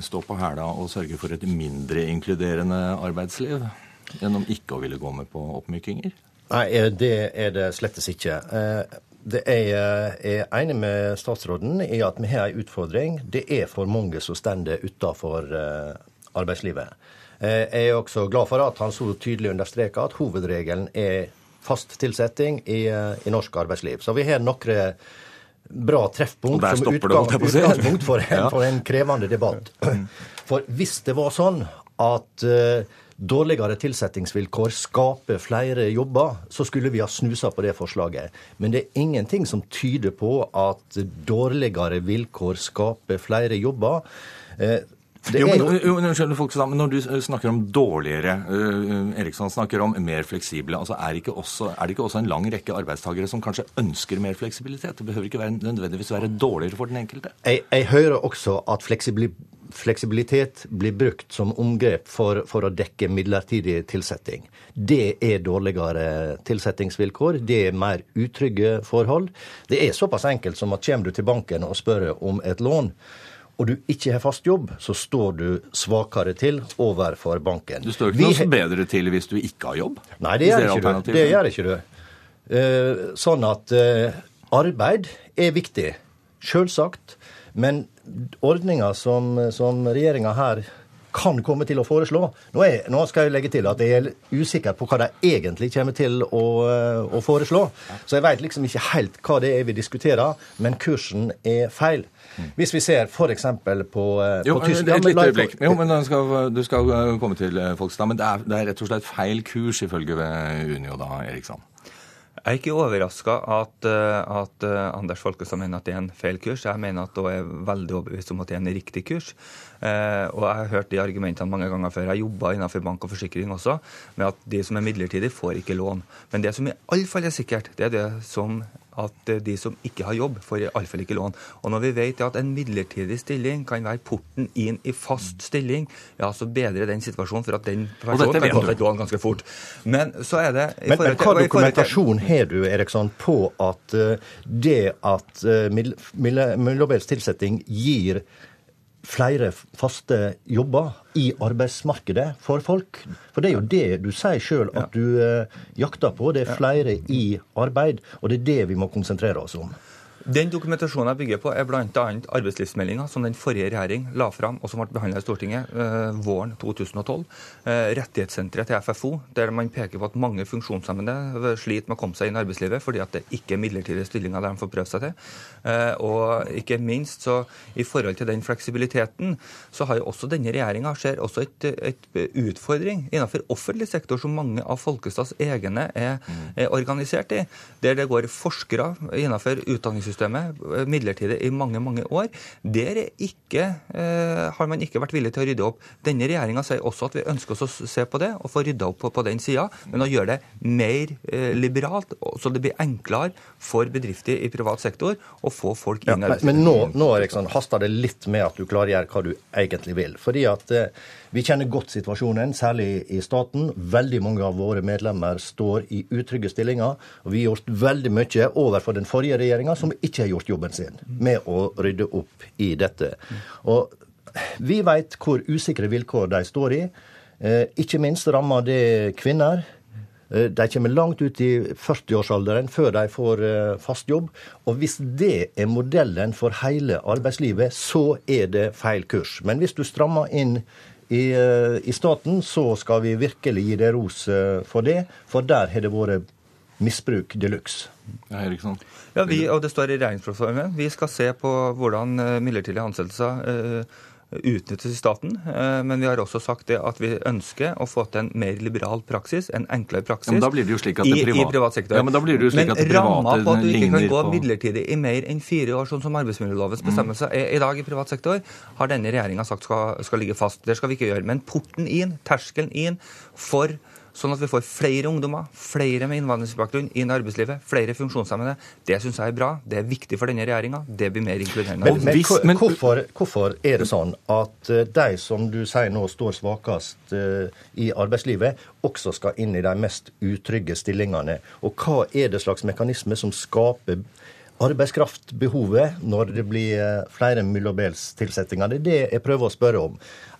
Speaker 56: står på hæla og sørger for et mindre inkluderende arbeidsliv? Gjennom ikke å ville gå med på oppmykinger?
Speaker 58: Nei, det er det slettes ikke. Det er, er enig med statsråden i at vi har en utfordring. Det er for mange som står utenfor arbeidslivet. Jeg er også glad for at han så tydelig understreker at hovedregelen er fast tilsetting i, i norsk arbeidsliv. Så vi har noen bra treffpunkt som utgang, utgangspunkt for en, for en, krevende debatt. For hvis det var sånn at uh, dårligere tilsettingsvilkår skaper flere jobber, så skulle vi ha snusa på det forslaget. Men det er ingenting som tyder på at dårligere vilkår skaper flere jobber. Uh,
Speaker 56: jo, men, jo, men, folk, Når du snakker om dårligere, uh, Eriksson snakker om mer fleksible, altså er, også, er, det ikke også en lang rekke arbeidstakere som kanskje ønsker mer fleksibilitet? Det behøver ikke være, nødvendigvis være dårligere for den enkelte?
Speaker 58: Jeg, jeg hører også at fleksibilitet blir brukt som omgrep for, for, å dekke midlertidig tilsetting. Det er dårligere tilsettingsvilkår, det er mer utrygge forhold. Det er såpass enkelt som at kommer du til banken og spør om et lån, og du ikke har fast jobb, så står du svakere til overfor banken.
Speaker 56: Du står ikke noe bedre til hvis du ikke har jobb?
Speaker 58: Nei, det gjør ikke du. Det gjør ikke du. Sånn at arbeid er viktig. Selvsagt. Men ordninga som, som regjeringa her kan komme til å foreslå. Nå, er, nå, skal jeg legge til at jeg er usikker på hva de egentlig kommer til å, å foreslå. Så jeg veit liksom ikke helt hva det er vi diskuterer, men kursen er feil. Hvis vi ser f.eks. på,
Speaker 56: jo,
Speaker 58: på
Speaker 56: Tyskland Et lite øyeblikk. Jo, men skal, Du skal komme til Folkestad. Men det er, det er rett og slett feil kurs ifølge Unio, da, Eriksson?
Speaker 57: Jeg er ikke overraska at, at, Anders Folkestad mener at det er en feil kurs. Jeg mener at hun er veldig overbevist om at det er en riktig kurs. Eh, og jeg har hørt de argumentene mange ganger før. Jeg jobba innenfor bank og forsikring også, med at de som er midlertidige, får ikke lån. Men det som i alle fall er sikkert, det er det som at de som ikke har jobb, får iallfall ikke lån. Og når vi vet at en midlertidig stilling kan være porten inn i fast stilling, ja, så bedrer den situasjonen for at den personen kan få et lån ganske fort. Men så er det
Speaker 58: Men, men hva dokumentasjon har du, Eriksson, på at uh, det at uh, midlertidig tilsetting gir flere faste jobber i arbeidsmarkedet for folk. For det er jo det du sier sjøl at du eh, jakter på. Det er flere i arbeid, og det er det vi må konsentrere oss om.
Speaker 57: Den dokumentasjonen jeg bygger på, er bl.a. arbeidslivsmeldinga som den forrige regjering la fram, og som ble behandla i Stortinget eh, våren 2012. Eh, rettighetssenteret til FFO, der man peker på at mange funksjonshemmede sliter med å komme seg inn i arbeidslivet fordi at det ikke er midlertidige stillinger der de får prøve seg til. Eh, og ikke minst så i forhold til den fleksibiliteten, så har jo også denne regjeringa ser også et, et, utfordring innenfor offentlig sektor, som mange av Folkestads egne er, er organisert i, der det går forskere innenfor utdanningssystemet systemet eh, midlertidig i mange mange år. Der ikke, eh, har man ikke vært villig til å rydde opp. Denne regjeringa sier også at vi ønsker oss å se på det og få rydda opp på, på den sida, men å gjøre det mer eh, liberalt, så det blir enklere for bedrifter i privat sektor å få folk inn
Speaker 58: i arbeidslivet. men, men nå, nå Eriksson, haster det litt med at du klargjør hva du egentlig vil. Fordi at eh, vi kjenner godt situasjonen, særlig i staten. Veldig mange av våre medlemmer står i utrygge stillinger. Og vi har gjort veldig mye overfor den forrige regjeringa, som ikke har gjort jobben sin med å rydde opp i dette. Og vi veit hvor usikre vilkår de står i. Eh, ikke minst rammer det kvinner. Eh, de kommer langt ut i 40-årsalderen før de får eh, fast jobb. Og hvis det er modellen for hele arbeidslivet, så er det feil kurs. Men hvis du strammer inn i, eh, I, staten så skal vi virkelig gi det ros eh, for det, for der har det vært misbruk de luxe.
Speaker 57: Ja, ja, vi, og det står i regjeringsplattformen. Vi skal se på hvordan eh, midlertidige ansettelser utnyttes i staten. Eh, men vi har også sagt det at vi ønsker å få til en mer liberal praksis, en enklere praksis,
Speaker 56: ja, i,
Speaker 57: privat... i, privat sektor.
Speaker 56: Ja, men da blir det jo slik
Speaker 57: men
Speaker 56: at ramma
Speaker 57: på at du ikke kan gå på... midlertidig i mer enn fire år, sånn som arbeidsmiljølovens bestemmelser er i dag i privat sektor, har denne regjeringa sagt skal, skal ligge fast. Det skal vi ikke gjøre. Men porten inn, terskelen inn for sånn at vi får flere ungdommer, flere med innvandringsbakgrunn inn i arbeidslivet, flere funksjonshemmede. Det syns jeg er bra. Det er viktig for denne regjeringa. Det blir mer inkluderende.
Speaker 58: Men, men, men hvorfor, hvorfor, er det sånn at eh, de som du sier nå står svakest uh, i arbeidslivet, også skal inn i de mest utrygge stillingene? Og hva er det slags mekanisme som skaper arbeidskraftbehovet når det blir eh, flere mellomdelstilsettinger? Det er det jeg prøver å spørre om.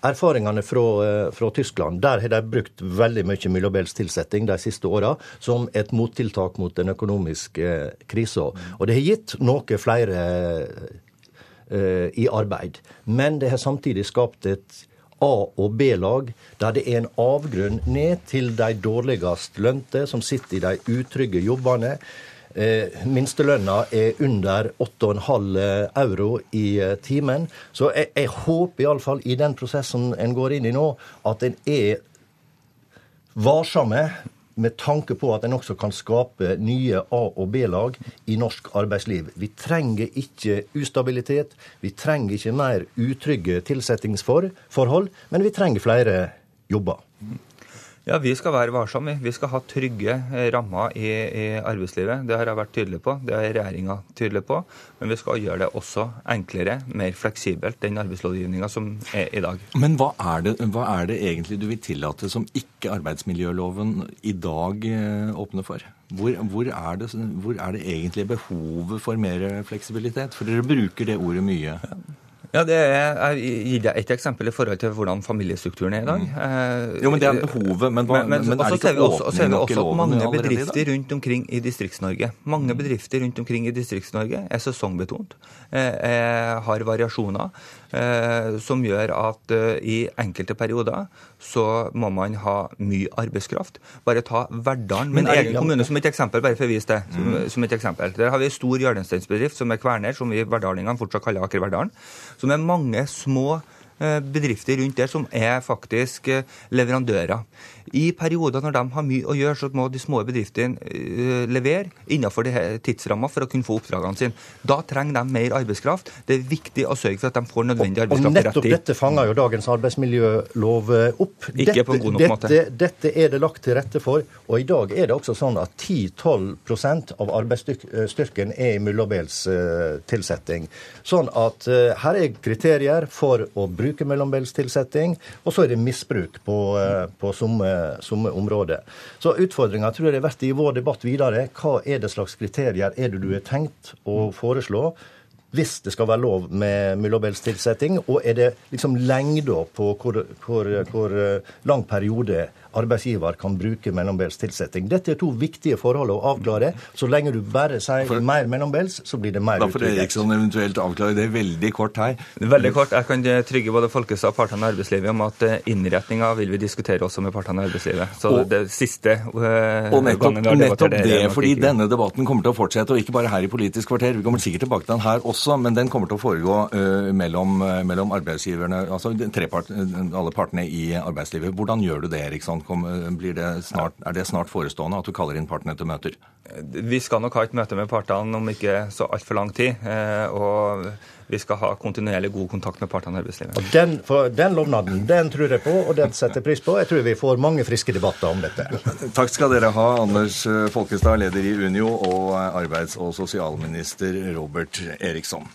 Speaker 58: Erfaringene fra, eh, fra, Tyskland, der har de brukt veldig mye mellomdelstilsetting de siste åra som et mottiltak mot den økonomiske eh, krisa. Og det har gitt noe flere i arbeid. Men det har samtidig skapt et A- og B-lag, der det er en avgrunn ned til de dårligst lønte, som sitter i de utrygge jobbene. Eh, minstelønna er under 8,5 euro i eh, timen. Så jeg, jeg håper iallfall i den prosessen en går inn i nå, at en er varsomme med tanke på at en også kan skape nye A- og B-lag i norsk arbeidsliv. Vi trenger ikke ustabilitet, vi trenger ikke mer utrygge tilsettingsforhold, men vi trenger flere jobber.
Speaker 57: Ja, Vi skal være varsomme. Vi skal ha trygge eh, rammer i, i, arbeidslivet. Det har jeg vært tydelig på. Det er regjeringa tydelig på. Men vi skal gjøre det også enklere, mer fleksibelt, den arbeidslovgivninga som er i dag.
Speaker 56: Men hva er, det, hva er, det, egentlig du vil tillate som ikke arbeidsmiljøloven i dag eh, åpner for? Hvor, hvor, er det, hvor, er det, egentlig behovet for mer fleksibilitet? For dere bruker det ordet mye.
Speaker 57: Ja, det er, Jeg gir deg et eksempel i forhold til hvordan familiestrukturen er i dag.
Speaker 56: Mm. Jo, men Det er behovet, men,
Speaker 57: men, men,
Speaker 56: men er det ikke åpning nok i loven
Speaker 57: mange
Speaker 56: allerede i
Speaker 57: bedrifter
Speaker 56: dag?
Speaker 57: rundt omkring i Distrikts-Norge mange bedrifter rundt omkring i Distrikts-Norge er sesongbetont, er, er, har variasjoner, eh, som gjør at eh, i enkelte perioder så må man ha mye arbeidskraft. Bare ta Verdalen, min egen kommune, som et eksempel. bare for å vise det. Som,
Speaker 56: Mm.
Speaker 57: som et eksempel. Der har vi en stor hjørnesteinsbedrift som er Kværner, som vi verdalingene fortsatt kaller Aker Verdalen. Som er mange små eh, bedrifter rundt der som er faktisk eh, leverandører. I perioder når de har mye å gjøre, så må de små bedriftene eh, levere innenfor tidsramma for å kunne få oppdragene sine. Da trenger de mer arbeidskraft. Det er viktig å sørge for at de får nødvendig arbeidskraft til
Speaker 58: nettopp
Speaker 57: rett tid.
Speaker 58: dette fanger jo dagens arbeidsmiljølov eh, opp.
Speaker 57: Ikke på en god nok
Speaker 58: dette,
Speaker 57: måte.
Speaker 58: Dette er det lagt til rette for. Og i dag er det også sånn at 10-12% av arbeidsstyrken er i mellombelstilsetting. Sånn at eh, her er kriterier for å bruke mellombelstilsetting, og så er det misbruk på, eh, på somme, somme områder. Så utfordringa tror jeg det er verdt i vår debatt videre. Hva er det slags kriterier er det du har tenkt å foreslå? hvis det skal være lov med mellombelstilsetting? Og er det liksom lengda på hvor, hvor, hvor eh, lang periode arbeidsgiver kan bruke mellombelstilsetting? Dette er to viktige forhold å avklare. Så lenge du bare sier mer mellombels, så blir det mer
Speaker 56: Da får
Speaker 58: utrygghet.
Speaker 56: Eriksson eventuelt avklare det veldig kort her.
Speaker 57: Veldig kort, Jeg kan eh, trygge både Folkestad og partene i arbeidslivet om at innretninga vil vi diskutere også med partene i arbeidslivet. Så
Speaker 56: Og-
Speaker 57: det siste øh,
Speaker 56: Og nettopp,
Speaker 57: gangen vi har
Speaker 56: nettopp det,
Speaker 57: det,
Speaker 56: fordi
Speaker 57: ikke-
Speaker 56: denne debatten kommer til å fortsette, og ikke bare her i Politisk kvarter. Vi kommer sikkert tilbake til den her også, men den kommer til å foregå øh, mellom, øh, mellom arbeidsgiverne, altså eh, alle partene i arbeidslivet. Hvordan gjør du det, Eriksson? Kom, komme, det snart, er det snart forestående at du kaller inn partene til møter?
Speaker 57: Vi skal nok ha et møte med partene om ikke så altfor lang tid. eh, Og vi skal ha kontinuerlig god kontakt med partene i arbeidslivet.
Speaker 58: Og den, for den lovnaden den tror jeg på, og den setter pris på. Jeg tror vi får mange friske debatter om dette.
Speaker 56: Takk skal dere ha, Anders Folkestad, leder i Unio, og arbeids- og sosialminister Robert Eriksson.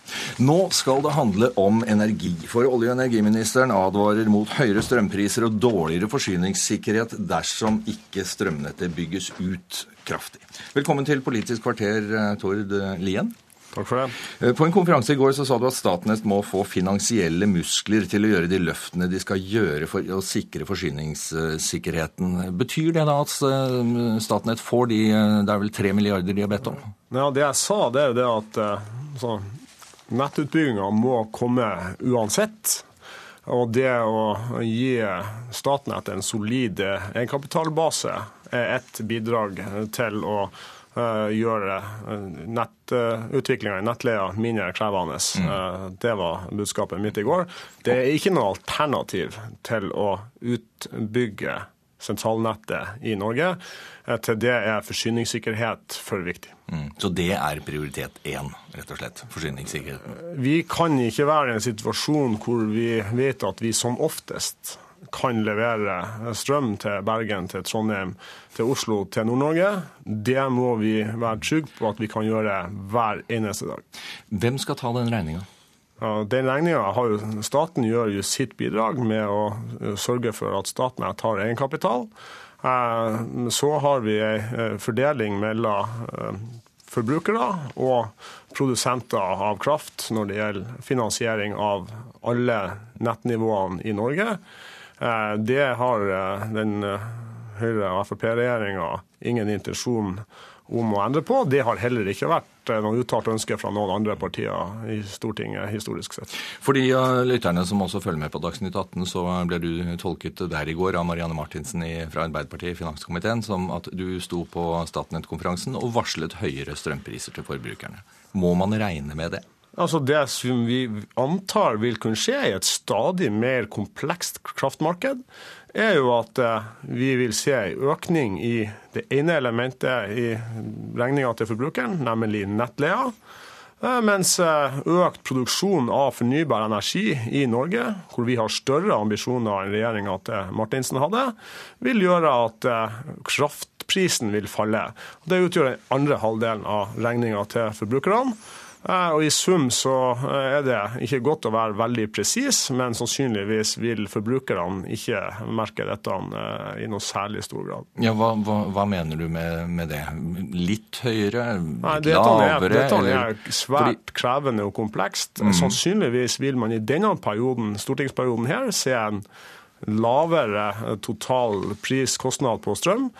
Speaker 56: Nå skal det handle om energi, for olje- og energiministeren advarer mot høyere strømpriser og dårligere forsyningssikkerhet dersom ikke strømnettet bygges ut kraftig. Velkommen til Politisk kvarter, eh, Tord Lien.
Speaker 59: Takk for det.
Speaker 56: Eh, På en konferanse i går så sa du at Statnett må få finansielle muskler til å gjøre de løftene de skal gjøre for å sikre forsyningssikkerheten. Betyr det da at eh, Statnett får de eh, det er vel tre milliarder de har bedt om?
Speaker 59: Ja, det jeg sa, det er jo det at eh, nettutbygginga må komme uansett. Og det å gi Statnett en solid egenkapitalbase er ett bidrag til å eh, gjøre nettutviklinga i nettleia mindre krevende. Mm. Det var budskapet mitt i går. Det er ikke noe alternativ til å utbygge sentralnettet i Norge. Eh, Til det er forsyningssikkerhet for viktig.
Speaker 56: Mm. Så det er prioritet én, rett og slett. Forsyningssikkerheten.
Speaker 59: Vi kan ikke være i en situasjon hvor vi vet at vi som oftest kan levere strøm til Bergen, til Trondheim, til Oslo, til Nord-Norge. Det må vi være trygge på at vi kan gjøre hver eneste dag.
Speaker 56: Hvem skal ta den regninga?
Speaker 59: Ja, den regninga har jo Staten gjør jo sitt bidrag med å eh, sørge for at Statnett har egenkapital. Eh, Så har vi ei fordeling mellom eh, forbrukere og produsenter av kraft når det gjelder finansiering av alle nettnivåene i Norge. Eh, Det har eh, den eh, Høyre- og Frp-regjeringa ingen intensjon om å endre på. Det har heller ikke vært noe uttalt ønske fra noen andre partier i Stortinget historisk sett.
Speaker 56: For de lytterne som også følger med på Dagsnytt 18, så ble du tolket der i går av Marianne Martinsen fra Arbeiderpartiet i finanskomiteen som at du sto på Statnett-konferansen og varslet høyere strømpriser til forbrukerne. Må man regne med det?
Speaker 59: Altså Det som vi antar vil kunne skje i et stadig mer komplekst kraftmarked, er jo at eh, vi vil se en økning i det ene elementet i regninga til forbrukeren, nemlig nettleia. Eh, Mens eh, økt produksjon av fornybar energi i Norge, hvor vi har større ambisjoner enn regjeringa til Martinsen hadde, vil gjøre at kraftprisen vil falle. Det utgjør den andre halvdelen av regninga til forbrukerne. Eh, og I sum så eh, er det ikke godt å være veldig presis, men sannsynligvis vil forbrukerne ikke merke dette eh, i noe særlig stor grad.
Speaker 56: Ja, Hva, hva, hva mener du med, med, det? Litt høyere? Litt
Speaker 59: Nei, dette
Speaker 56: lavere?
Speaker 59: Er, dette er svært Fordi... krevende og komplekst. Mm. Sannsynligvis vil man i denne perioden, stortingsperioden her se en lavere total pris-kostnad på strøm,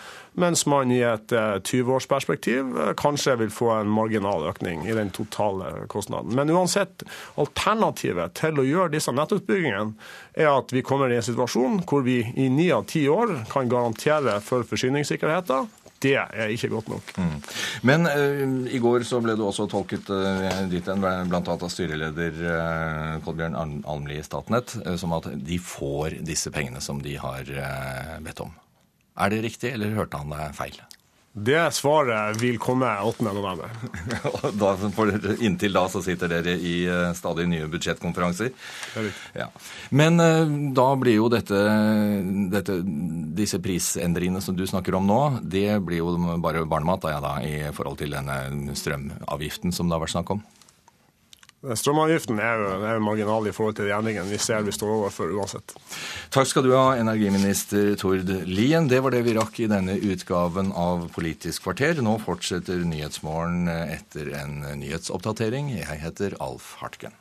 Speaker 59: mens man i et 20-årsperspektiv eh, kanskje vil få en marginal økning i den totale kostnaden. Men uansett, alternativet til å gjøre disse nettutbyggingene er at vi kommer i en situasjon hvor vi i ni av ti år kan garantere for forsyningssikkerheten det er ikke godt nok. Mm.
Speaker 56: Men uh, i går så ble du også tolket uh, dit hen, bl.a. av styreleder uh, Kolbjørn Almli i Statnett, uh, som at de får disse pengene som de har bedt om. Er det riktig, eller hørte han deg feil?
Speaker 59: Det svaret vil komme 8.11. (laughs)
Speaker 56: inntil da så sitter dere i uh, stadig nye budsjettkonferanser. Ja. Men uh, da blir jo dette, dette, disse prisendringene som du snakker om nå, det blir jo bare barnemat da, ja, da, i forhold til denne strømavgiften som det har vært snakk om?
Speaker 59: Strømavgiften er jo, er jo marginal i forhold til de endringene vi ser vi står overfor uansett.
Speaker 56: Takk skal du ha, energiminister Tord Lien. Det var det vi rakk i denne utgaven av Politisk kvarter. Nå fortsetter Nyhetsmorgen etter en nyhetsoppdatering. Jeg heter Alf Hartgen.